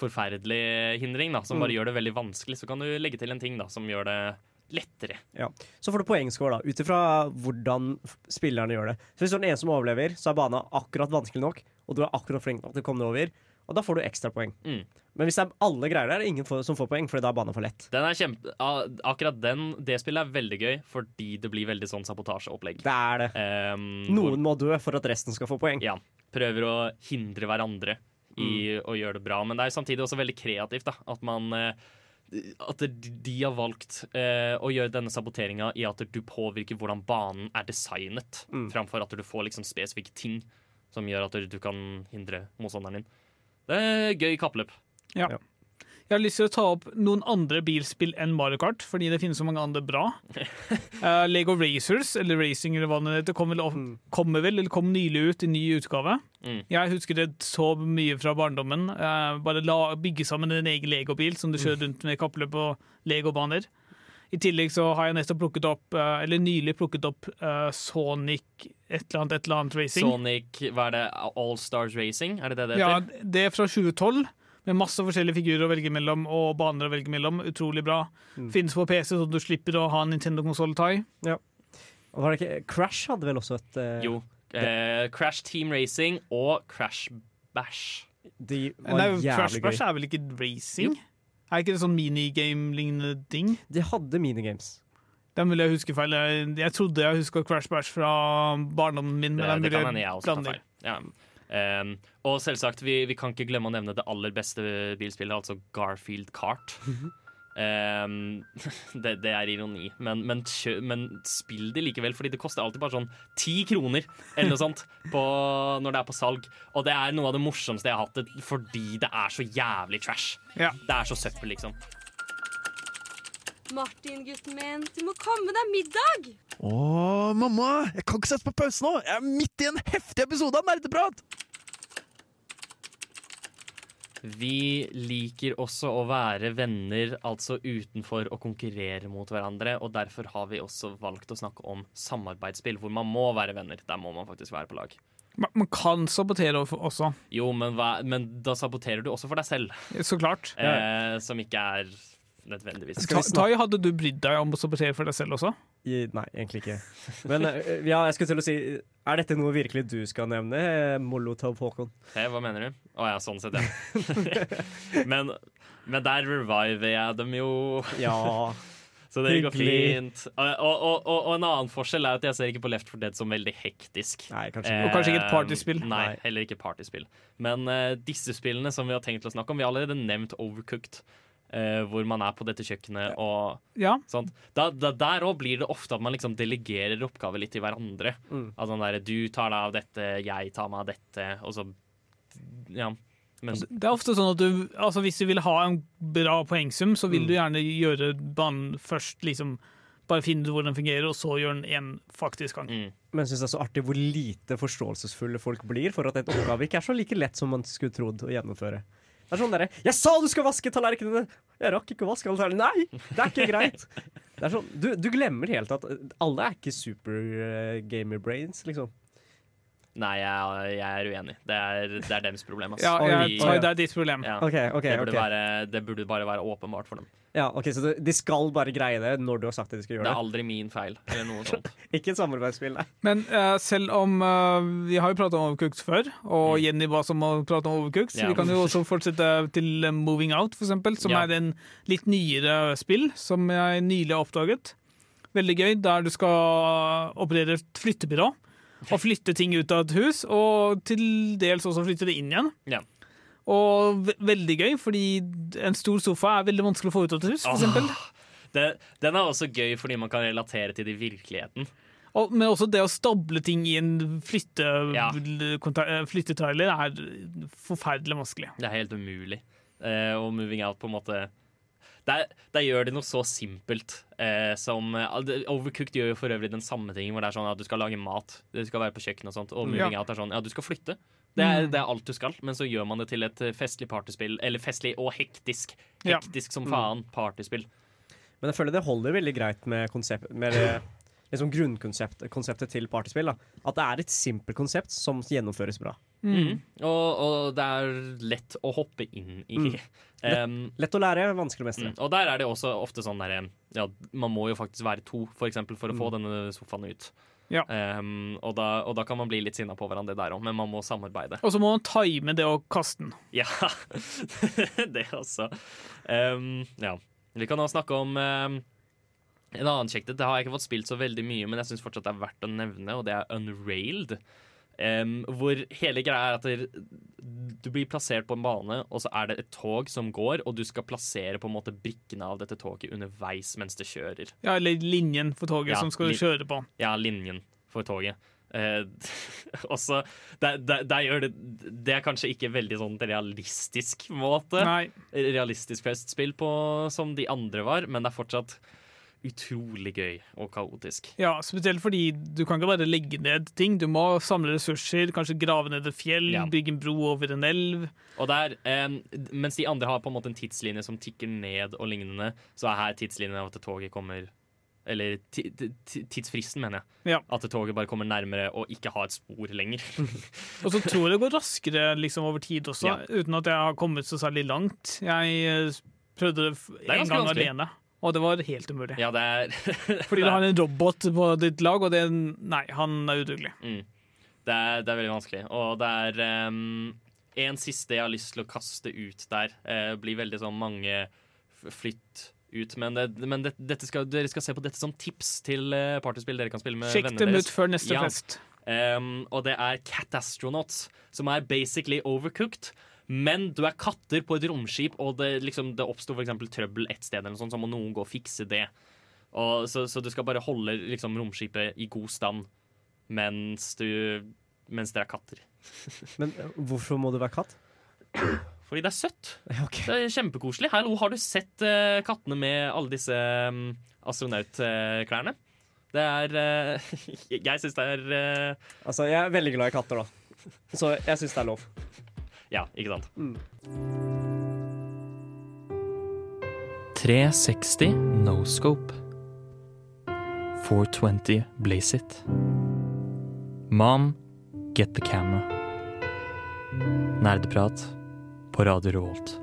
forferdelig hindring da, som Mm. bare gjør det veldig vanskelig. Så kan du legge til en ting da, som gjør det lettere. Ja. Så får du poengscore, ut ifra hvordan spillerne gjør det. Så Hvis du er den eneste som overlever, så er banen akkurat vanskelig nok, og du er akkurat flink nok til å komme deg over, og da får du ekstrapoeng. Mm. Men hvis det er alle greier der, er det ingen for, som får poeng, fordi da er banen for lett. Den kjempe, akkurat den, det spillet er veldig gøy, fordi det blir veldig sånn sabotasjeopplegg. Det er det. Um, Noen må dø for at resten skal få poeng. Ja. Prøver å hindre hverandre i Mm. å gjøre det bra. Men det er samtidig også veldig kreativt. da At man eh, At de har valgt eh, å gjøre denne saboteringa i at du påvirker hvordan banen er designet, Mm. framfor at du får liksom spesifikke ting som gjør at du kan hindre motstanderen din. Det er gøy kappløp. Ja. Jeg har lyst til å ta opp noen andre bilspill enn Mario Kart, fordi det finnes så mange andre bra. uh, <laughs> Lego Racers, eller Racing eller hva det heter, kom vel, kom kommer vel, eller kom nylig ut i ny utgave. Mm. Jeg husker det så mye fra barndommen. Eh, bare la, bygge sammen en egen legobil som du kjører rundt med kappløp på legobaner. I tillegg så har jeg nettopp plukket opp, eh, eller nylig plukket opp uh, Sonic et eller annet, et eller annet racing. Sonic, hva er det? All Stars Racing? Er det det det Ja, det er fra 2012, med masse forskjellige figurer å velge mellom, og baner å velge mellom. Utrolig bra. Mm. Finnes på PC, så du slipper å ha en Nintendo-konsoll å ta i. Ja. Crash hadde vel også et uh... Jo. Eh, Crash Team Racing og Crash Bash. De var Nei, jævlig Crash Bash gøy. er vel ikke racing? Er ikke det sånn minigame-lignende ting? De hadde minigames. Det er mulig jeg husker feil. Jeg, jeg trodde jeg huska Crash Bash fra barndommen min. Det, men det det er kan hende jeg også tar feil. Ja. Um, og selvsagt, vi, vi kan ikke glemme å nevne det aller beste bilspillet, altså Garfield Kart. <laughs> Um, <laughs> det, det er ironi, men, men, kjø, men spill det likevel, fordi det koster alltid bare sånn ti kroner eller noe sånt <laughs> på, når det er på salg. Og det er noe av det morsomste jeg har hatt, det, fordi det er så jævlig trash. Ja. Det er så søppel, liksom. Martin, gutten min, du må komme deg middag! Å, mamma! Jeg kan ikke sette på pause nå! Jeg er midt i en heftig episode av Nerdeprat! Vi liker også å være venner, altså utenfor å konkurrere mot hverandre. Og derfor har vi også valgt å snakke om samarbeidsspill, hvor man må være venner. Der må man faktisk være på lag. Man, kan sabotere også. Jo, men, hva, men da saboterer du også for deg selv. Så klart. Eh, som ikke er nødvendigvis Tai, hadde du brydd deg om å sabotere for deg selv også? I, nei, egentlig ikke. Men eh, ja, jeg skulle til å si Er dette noe virkelig du skal nevne, eh, Molotov Håkon? Hey, hva mener du? Å ja, sånn sett, ja. <laughs> men, men der reviver jeg dem jo. Ja. <laughs> Så det går fint. Og, og, og, og, en annen forskjell er at jeg ser ikke på Left 4 Dead som veldig hektisk. Nei, kanskje ikke. Og kanskje ikke et partyspill. Eh, Nei, heller ikke partyspill. Men eh, disse spillene som vi har tenkt å snakke om, vi har allerede nevnt Overcooked. Eh, hvor man er på dette kjøkkenet og Ja. sånt. Da, da, der òg blir det ofte at man liksom delegerer oppgaver litt til hverandre. Mm. Altså sånn der, Du tar deg av dette, jeg tar meg av dette, og så Ja. Men Det er ofte sånn at du, altså Hvis du vil ha en bra poengsum, så vil Mm. du gjerne gjøre banen først. liksom Bare finne ut hvordan den fungerer, og så gjøre den én faktisk gang. Mm. Men jeg syns det er så artig hvor lite forståelsesfulle folk blir for at en oppgave ikke er så like lett som man skulle trodd å gjennomføre. Det er sånn derre 'Jeg sa du skal vaske tallerkenene!' jeg rakk ikke å vaske alle tallerkenene.' Nei, det er ikke greit. <laughs> Det er sånn, du, du glemmer helt at alle er ikke super eh, gamer brains, liksom. Nei, jeg, jeg er uenig. Det er, det er deres problem. Altså. Ja, jeg De- det er ditt problem. Ja. Okay, okay, det, burde okay. Være, det burde bare være åpenbart for dem. Ja, ok, Så de skal bare greie det når du har sagt at de skal gjøre Det Det er aldri min feil, eller noe sånt. <laughs> Ikke et samarbeidsspill, nei. Men uh, selv om uh, Vi har jo pratet om Overcooked før, og Jenny ba oss om å prate om Overcooked, så Mm. Ja. vi kan jo også fortsette til eh, Moving Out, for eksempel, som Ja. er en litt nyere spill som jeg nylig har oppdaget. Veldig gøy, der du skal operere et flyttebyrå. Og flytte ting ut av et hus, og til dels også flytte det inn igjen. Ja. Og ve veldig gøy, fordi en stor sofa er veldig vanskelig å få ut av et hus, for eksempel. Det, den er også gøy fordi man kan relatere til det i virkeligheten. Og, men også det å stable ting i en flytte, Ja. eh, flyttetrailer er forferdelig vanskelig. Det er helt umulig. Eh, og moving out på en måte der, der gjør de noe så simpelt eh, som eh, Overcooked gjør jo for øvrig den samme tingen, hvor det er sånn at du skal lage mat, du skal være på kjøkkenet og sånt, og moving Ja. out er sånn ja, du skal flytte. Det er, Mm. det er alt du skal, men så gjør man det til et eh, festlig partyspill, eller festlig og hektisk. Ja. Hektisk som Mm. faen partyspill. Men jeg føler det holder veldig greit med, konsept, med det, liksom grunnkonseptet til partyspill. Da. At det er et simpelt konsept som gjennomføres bra. Mm. Og, og det er lett å hoppe inn i. Mm. <laughs> Um, Lett å lære, vanskelig å mestre. Mm. Og der er det også ofte sånn der, ja, Man må jo faktisk være to, for eksempel, for å få Mm. denne sofaen ut. Ja. Um, og, da, og da kan man bli litt sinna på hverandre der òg, men man må samarbeide. Og så må man time det å kaste den. <laughs> Ja, det også. Um, ja. Vi kan nå snakke om um, en annen kjekk Det har jeg ikke fått spilt så veldig mye, men jeg syns fortsatt det er verdt å nevne, og det er Unrailed. Um, hvor hele greia er at du blir plassert på en bane, og så er det et tog som går, og du skal plassere på en måte brikkene av dette toget underveis mens det kjører. Ja, eller linjen for toget Ja, som skal kjøre på. Ja, linjen for toget. <laughs> Uh, også, der, der, der gjør det Det er kanskje ikke veldig sånn realistisk måte. Nei. Realistisk festspill på som de andre var, men det er fortsatt utrolig gøy og kaotisk. Ja, Spesielt fordi du kan ikke bare legge ned ting. Du må samle ressurser, kanskje grave ned et fjell, Ja. bygge en bro over en elv. Og der, eh, Mens de andre har på en måte en tidslinje som tikker ned og lignende, så er her tidslinjen av at toget kommer Eller ti, ti, tidsfristen, mener jeg. Ja. At toget bare kommer nærmere og ikke har et spor lenger. <laughs> Og så tror jeg det går raskere liksom, over tid også, Ja. uten at jeg har kommet så særlig langt. Jeg eh, prøvde det en gang vanskelig. alene, og det var helt umulig. ja, det er <laughs> Fordi du har en robot på ditt lag, og det Nei, han er udugelig. Mm. Det, er, det er veldig vanskelig. Og det er um, en siste jeg har lyst til å kaste ut der. Eh, blir veldig sånn mange flytt ut. Men, det, men det, skal, dere skal se på dette som tips til eh, partyspill dere kan spille med Sjekk vennene dem ut før neste Ja. fest. Um, og det er Catastronauts, som er basically overcooked. Men du er katter på et romskip, og det, liksom, det oppsto trøbbel et sted, eller noe sånt, så må noen gå og fikse det. Og, så, så du skal bare holde liksom, romskipet i god stand mens, du, mens dere er katter. <laughs> Men eh, hvorfor må du være katt? Fordi det er søtt. Okay. Det er kjempekoselig. Hallo, har du sett uh, kattene med alle disse um, astronautklærne? Det er uh, <laughs> Jeg syns det er uh... Altså, jeg er veldig glad i katter, da. Så jeg syns det er lov. Ja, ikke sant? Mm. 360 no scope. 420 blaze it. Mom, get the camera. Nerdeprat på Radio Revolt.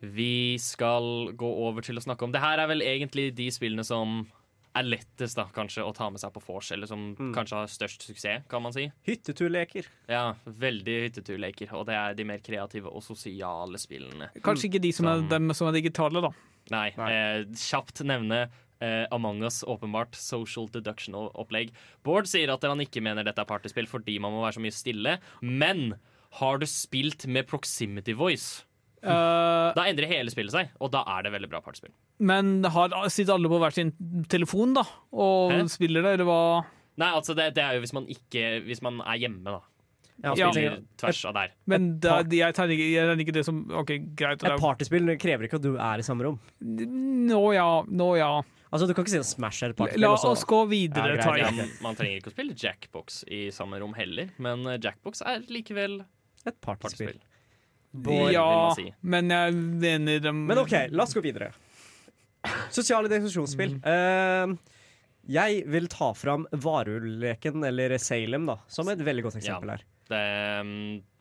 Vi skal gå over til å snakke om Det her er vel egentlig de spillene som er lettest da, kanskje å ta med seg på vors, eller som Mm. kanskje har størst suksess, kan man si. Hytteturleker. Ja, veldig hytteturleker, og det er de mer kreative og sosiale spillene. Kanskje ikke de som er, dem som er digitale, da. Nei, Eh, kjapt nevne eh, Among us, åpenbart. Social deduction-opplegg. Bård sier at han ikke mener dette er partyspill fordi man må være så mye stille. Men har du spilt med proximity voice? Eh, Da endrer hele spillet seg, og da er det veldig bra partyspill. men har, sitter alle på hver sin telefon da, og Hæ? spiller det, eller hva? Nei, altså det, det er jo hvis man ikke Hvis man er hjemme, da. Ja, Ja. spiller tvers av der. Men det, er- jeg tar ikke, jeg ikke det som OK, greit. Et partyspill krever ikke at du er i samme rom. Nå ja, nå ja. Altså, du kan ikke si en Smash er et partyspill. La og så- oss gå videre, Ja, greit, Ja, man, man trenger ikke å spille Jackbox i samme rom heller, men eh, Jackbox er likevel Et partyspill. Bård, ja, vil man si. men jeg mener de Men OK, la oss gå videre. Sosiale definisjonsspill. Mm. Uh, jeg vil ta fram Varuleken, eller Salem, da, som et veldig godt eksempel Ja. her. Det, um,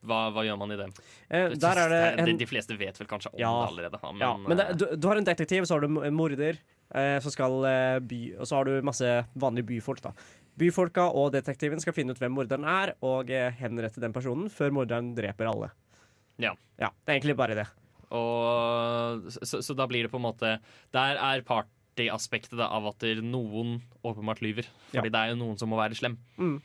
hva, hva gjør man i det? Uh, der er det en- De fleste vet vel kanskje om Ja. det allerede. Men, ja, men det, eh, du, du har en detektiv, så har du en morder, uh, som skal by Og så har du masse vanlige byfolk, da. Byfolka og detektiven skal finne ut hvem morderen er, og henrette den personen før morderen dreper alle. Ja. Ja, Det er egentlig bare det. Og, så, så da blir det på en måte Der er partyaspektet av at noen åpenbart lyver. Fordi det er jo noen som må være slem. Mm.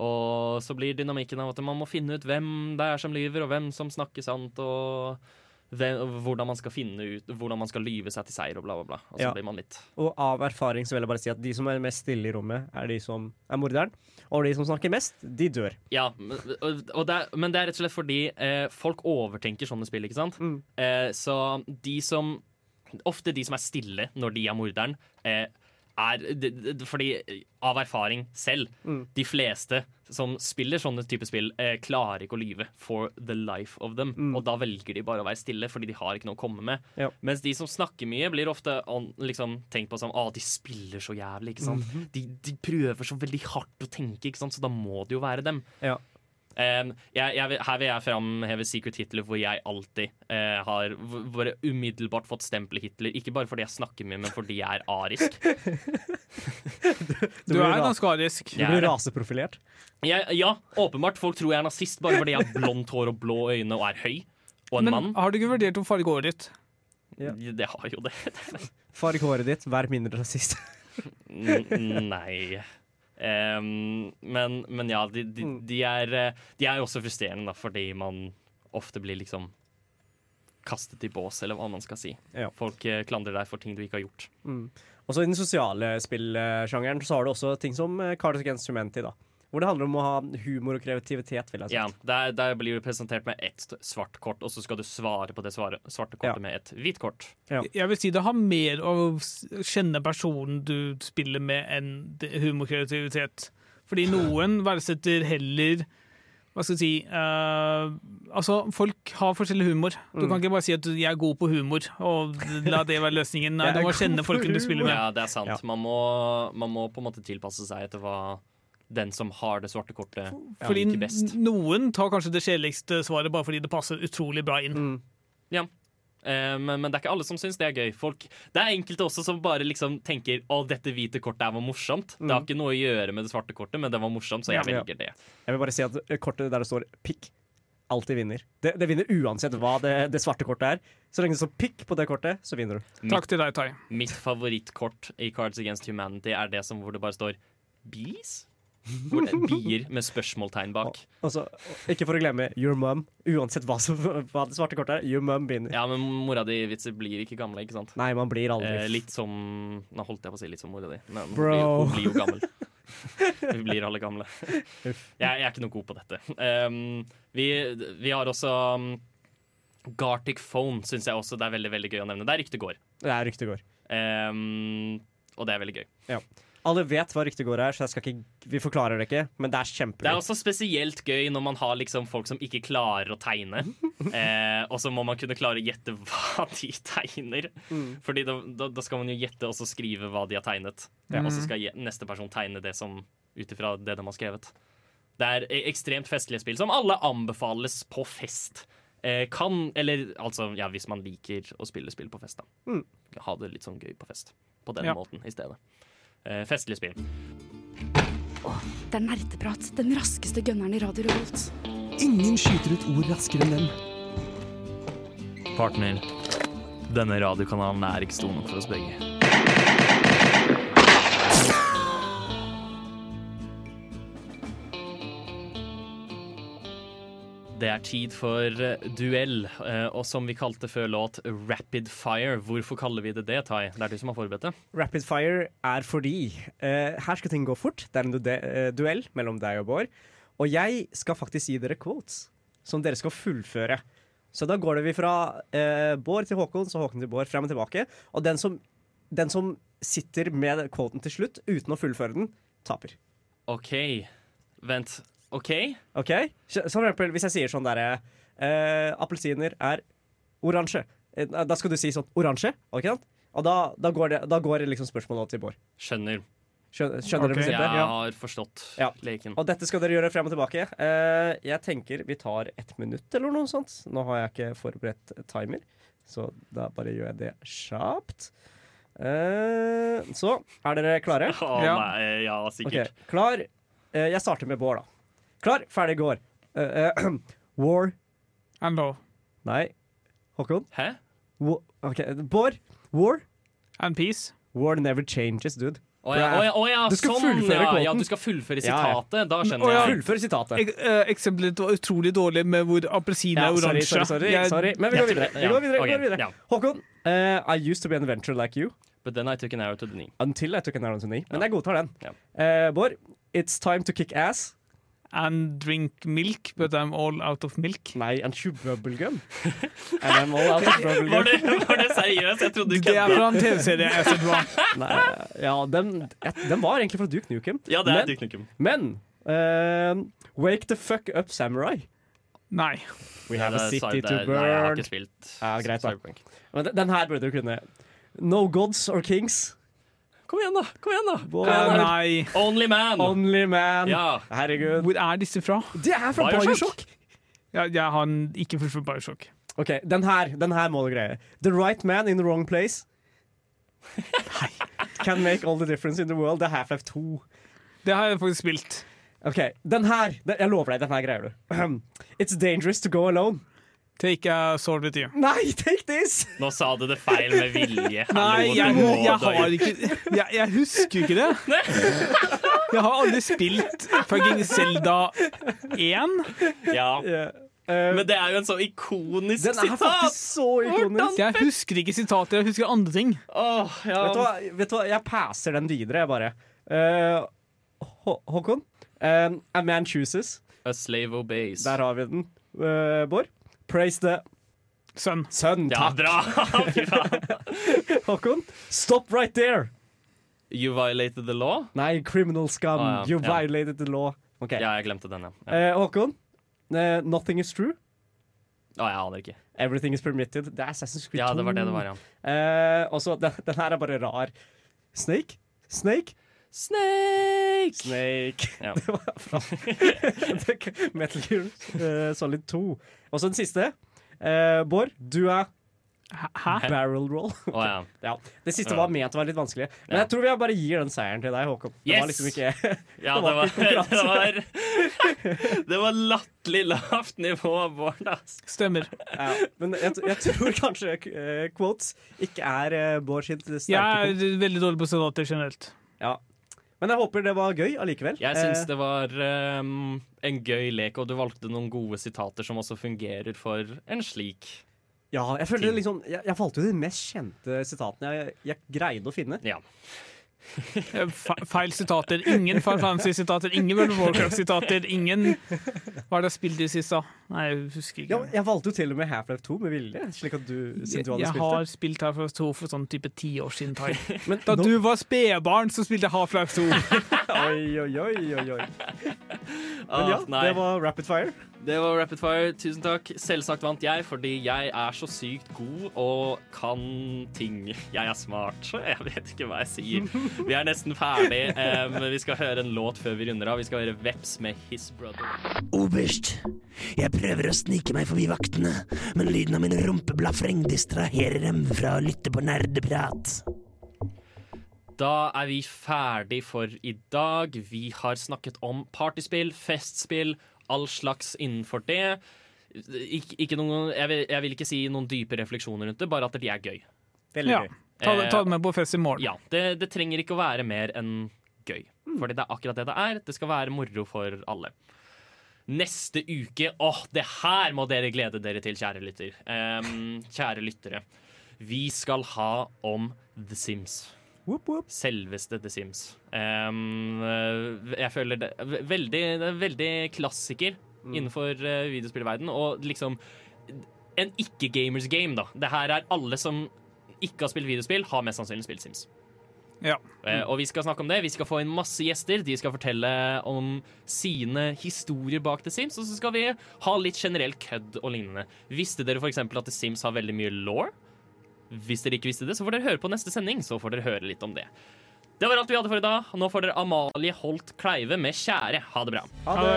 Og så blir dynamikken av at man må finne ut hvem det er som lyver, og hvem som snakker sant, og hvordan man skal finne ut Hvordan man skal lyve seg til seier, og bla, bla, bla. Og så Ja. blir man litt Og av erfaring så vil jeg bare si at de som er mest stille i rommet, er de som er morderen. Og de som snakker mest, de dør. Ja, men- det er, men det er rett og slett fordi eh, folk overtenker sånne spill, ikke sant? Mm. Eh, så de som Ofte de som er stille når de er morderen, eh, er Fordi eh, av erfaring selv, Mm. de fleste som spiller sånne type spill, eh, klarer ikke å lyve for the life of them. Mm. Og da velger de bare å være stille, fordi de har ikke noe å komme med. Ja. Mens de som snakker mye, blir ofte on, liksom, tenkt på som Å, de spiller så jævlig, ikke sant. Mhm. de, de prøver så veldig hardt å tenke, ikke sant? så da må det jo være dem. Ja. Um, jeg, jeg, her vil jeg framheve Secret Hitler, hvor jeg alltid eh, har hvor umiddelbart fått stempelet Hitler. Ikke bare fordi jeg snakker mye, men fordi jeg er arisk. <laughs> Du blir er ganske arisk. Du blir raseprofilert. Jeg, ja, åpenbart. Folk tror jeg er nazist bare fordi jeg har blondt hår og blå øyne og er høy. Og en Men mann. har du ikke vurdert å farge håret ditt? Ja. Det har jo det. Farg håret ditt, vær mindre rasist. N- Nei. Em, men, men ja, de, de, de, er, eh, de er jo også frustrerende, da, fordi man ofte blir liksom kastet i bås, eller hva man skal si. Ja. Folk eh, klandrer deg for ting du ikke har gjort. Mm. Og så I den sosiale spillsjangeren så har du også ting som Cardiac Cards Against Humanity. da Hvor det handler om å ha humor og kreativitet. vil jeg si Ja, der, der blir du presentert med ett svart kort, og så skal du svare på det svare, svarte kortet Ja. med et hvitt kort. Jeg vil si det har mer å kjenne personen du spiller med, enn humor og kreativitet. Fordi noen verdsetter heller hva skal jeg si uh, Altså, folk har forskjellig humor. Du Mm. kan ikke bare si at du- 'jeg er god på humor', og la det være løsningen. Nei, <laughs> du må kjenne folkene du spiller med. Ja, det er sant. Man, må, man må på en måte tilpasse seg etter hva den som har det svarte kortet, Fordi liker best. noen tar kanskje det kjedeligste svaret bare fordi det passer utrolig bra inn. Mm. Ja. Eh, men, men det er ikke alle som syns det er gøy. Folk, det er enkelte også som bare liksom tenker å, dette hvite kortet her var morsomt. Det har ikke noe å gjøre med det svarte kortet, men det var morsomt, så jeg Ja. velger det. Jeg vil bare si at eh, kortet der det står pikk, alltid vinner. Det, det vinner uansett hva det, det svarte kortet er. Så lenge det står pikk på det kortet, så vinner du. Takk til deg, Tai. Mitt favorittkort i Cards Against Humanity er det som hvor det bare står bees. Hvor det er bier med spørsmålstegn bak. Altså, ikke for å glemme your mum. Uansett hva, som, hva det svarte kortet er, your mum vinner. Ja, men mora di vitser blir ikke gamle, ikke sant? Nei, man blir aldri Eh, litt som Nå holdt jeg på å si litt som mora di, men hun Bro. blir, hun blir jo gammel. <laughs> Vi blir alle gamle. Jeg, jeg er ikke noe god på dette. Um, vi, vi har også um, Gartic Phone syns jeg også det er veldig veldig gøy å nevne. Det er ryktegård. Det er ryktegård. Um, og det er veldig gøy. Ja. Alle vet hva ryktegård er, så jeg skal ikke, vi forklarer det ikke, men det er kjempegøy. Det er også spesielt gøy når man har liksom folk som ikke klarer å tegne. <laughs> Eh, og så må man kunne klare å gjette hva <laughs> de tegner. Mm. Fordi da, da, da skal man jo gjette og så skrive hva de har tegnet. Mm. Og så skal neste person tegne det som ut ifra det de har skrevet. Det er e- ekstremt festlige spill som alle anbefales på fest. Eh, kan, eller altså, ja, hvis man liker å spille spill på fest, da. Mm. Ha det litt sånn gøy på fest. På den Ja. måten i stedet. Eh, festlige spill. Det er nerdeprat, den raskeste gunneren i Radio Revolt. Ingen skyter ut ord raskere enn dem. Partner, denne radiokanalen er ikke stor nok for oss begge. Det er tid for eh, duell, eh, og som vi kalte før låt, Rapid Fire. Hvorfor kaller vi det det, Tai? Det er du som har forberedt det. Rapid fire er fordi uh, her skal ting gå fort. Det er en du duell mellom deg og Bård. Og jeg skal faktisk gi dere quotes som dere skal fullføre. Så da går det vi fra uh, Bård til Håkon, så Håkon til Bård, frem og tilbake. Og den som, den som sitter med quoten til slutt uten å fullføre den, taper. OK. Vent. OK? Ok? Så så for eksempel hvis jeg sier sånn derre eh, Appelsiner er oransje. Eh, Da skal du si sånn oransje, ikke sant? Og da, da, går det, da går det liksom spørsmålet til Bård. Skjønner. Skjønner, skjønner Ok. dere prinsippet? Jeg har forstått Ja. leken. Og dette skal dere gjøre frem og tilbake. Eh, jeg tenker vi tar ett minutt eller noe sånt. Nå har jeg ikke forberedt timer, så da bare gjør jeg det kjapt. Eh, så er dere klare? <laughs> Å Ja. nei, ja, sikkert. Ok, Klar. Eh, jeg starter med Bård, da. Klar, ferdig, går. Uh, uh, <clears throat> war And law. Nei. Håkon? Hæ? War, okay. Bård. War? And peace. War never changes, dude. Å ja, å ja, å ja Du skal sånn! fullføre Ja, ja, du skal fullføre Ja, ja. sitatet. Da skjønner jeg. Fullføre sitatet. E uh, eksempelet var utrolig dårlig med hvor appelsin Ja, er sorry, oransje. sorry, sorry, Jeg- sorry. Men vi går videre. Vi går videre, vi går videre. ja. Håkon, I used to be an adventurer like you But then I took an arrow to the knee. until I took an arrow to the knee. Men jeg godtar den. Ja. Eh, Bård, it's time to kick ass. And drink milk, but I'm all out of milk. Nei, and chew bubblegum. <laughs> and I'm all out of Var bubblegum. det, var det seriøst? Jeg trodde du Det er fra en TV-serie jeg har sett på. Nei, ja, den, den var egentlig fra Duke Nukem. Ja, det er men, Duke Nukem. Men uh, Wake the fuck up, samurai. Nei. We have a city to burn. Nei, jeg har ikke spilt Ja, greit da. Men den- den her burde du kunne. No gods or kings. Kom igjen, da! Kom igjen da Bård. Eh, nei. Only man! Only man. Ja. Herregud. Hvor er disse fra? Det er fra Bioshock. Bioshock. Ja, jeg har en- ikke fullført Bioshock. OK, den her, den her må du greie. The right man in the wrong place. Can make all the difference in the world. Det er Half-Life 2. Det har jeg faktisk spilt. OK, den her. Den, jeg lover deg, den her greier du. <clears throat> It's dangerous to go alone. Take a sword with you. Nei, take this! Nå sa du det feil med vilje. Nei, jeg, jeg har ikke jeg, jeg husker ikke det. <laughs> Jeg har aldri spilt fucking Zelda 1. Ja. Eh, Men det er jo en så ikonisk den er sitat! faktisk så ikonisk. Jeg husker ikke sitater, jeg husker andre ting. Åh, ja. Vet, du hva, vet du hva, jeg passer den videre, jeg bare. Eh, Hå Håkon? Eh, a man chooses. A slave obeys. Der har vi den. Eh, Bård? Praise the Sønn. sun. Ja, Takk. bra! <laughs> Fy faen. Håkon? Stop right there! You violated the law? Nei, criminal scum. Ah, ja. You Ja. violated the law. Ok. Ja, jeg glemte den, ja. ja. Eh, Håkon? Eh, nothing is true. Å, jeg aner ikke. Everything is permitted. Det er Assassin's Creed 2. Ja, det var det det var, ja. Eh, og så, den, den her er bare rar. Snake? Snake? Snake! Snake. <laughs> Ja. <laughs> Det var fra Metal Gear uh, Solid 2. Og så den siste. Uh, Bård, du er Hæ? barrel roll. Oh, ja. <laughs> Ja, det siste var ment å være litt vanskelig. Men Ja. jeg tror vi bare gir den seieren til deg, Håkon. Det var liksom ikke Ja, Det det var var, det var, det var latterlig lavt nivå, Bård. ass. Stemmer. ja, Men jeg, jeg tror kanskje uh, quotes ikke er uh, Bård sitt sterke Jeg er veldig dårlig på sitater generelt. Ja. Men jeg håper det var gøy allikevel. Jeg syns Eh, det var um, en gøy lek, og du valgte noen gode sitater som også fungerer for en slik. ja, jeg følte ting. liksom Jeg, jeg valgte jo de mest kjente sitatene jeg, jeg greide å finne. Ja. Eh, Feil sitater. Ingen Final Fantasy-sitater, ingen World of Warcraft-sitater, ingen Hva er det jeg spilte i sist, da? Nei, jeg husker Ja, ikke. jeg valgte jo til og med Half-Life 2 med vilje, slik at du, siden Jeg, du hadde jeg spilt har spilt Half-Life 2 for sånn type ti år siden. Tai. <laughs> Men Da no. du var spedbarn, så spilte jeg Half-Life 2. <laughs> Oi, oi, oi, oi, oi. Men ja, Ah, det var rapid fire. Det var Rapid Fire. Tusen takk. Selvsagt vant jeg, fordi jeg er så sykt god og kan ting. Jeg er smart. så Jeg vet ikke hva jeg sier. Vi er nesten ferdig. Um, vi skal høre en låt før vi runder av. Vi skal høre Veps med His Brother. Oberst, jeg prøver å snike meg forbi vaktene, men lyden av min rumpeblafreng distraherer dem fra å lytte på nerdeprat. Da er vi ferdig for i dag. Vi har snakket om partyspill, festspill, all slags innenfor det. Ik ikke noen, jeg, vil, jeg vil ikke si noen dype refleksjoner rundt det, bare at de er gøy. Veldig Ja. gøy. Ta, det- ta det med på fest i morgen. Ja, det, det trenger ikke å være mer enn gøy. Fordi det er akkurat det det er. Det skal være moro for alle. Neste uke Åh, det her må dere glede dere til, kjære lytter. Um, kjære lyttere. Vi skal ha om The Sims. Selveste The Sims. Eh, jeg føler det veldig, det er veldig klassiker innenfor uh, videospillverden og liksom en ikke-gamers game, da. Det her er alle som ikke har spilt videospill, har mest sannsynlig spilt Sims. Ja. Eh, og vi skal snakke om det. Vi skal få inn masse gjester. De skal fortelle om sine historier bak The Sims. Og så skal vi ha litt generell kødd og lignende. Visste dere f.eks. at The Sims har veldig mye law? Hvis dere ikke visste det, så får dere høre på neste sending. Så får dere høre litt om det. Det var alt vi hadde for i dag. Nå får dere Amalie Holt Kleive med 'Kjære'. Ha det bra. Ha det.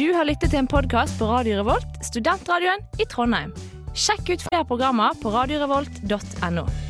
Du har lyttet til en podkast på Radio Revolt, studentradioen i Trondheim. Sjekk ut flere programmer på radiorevolt.no.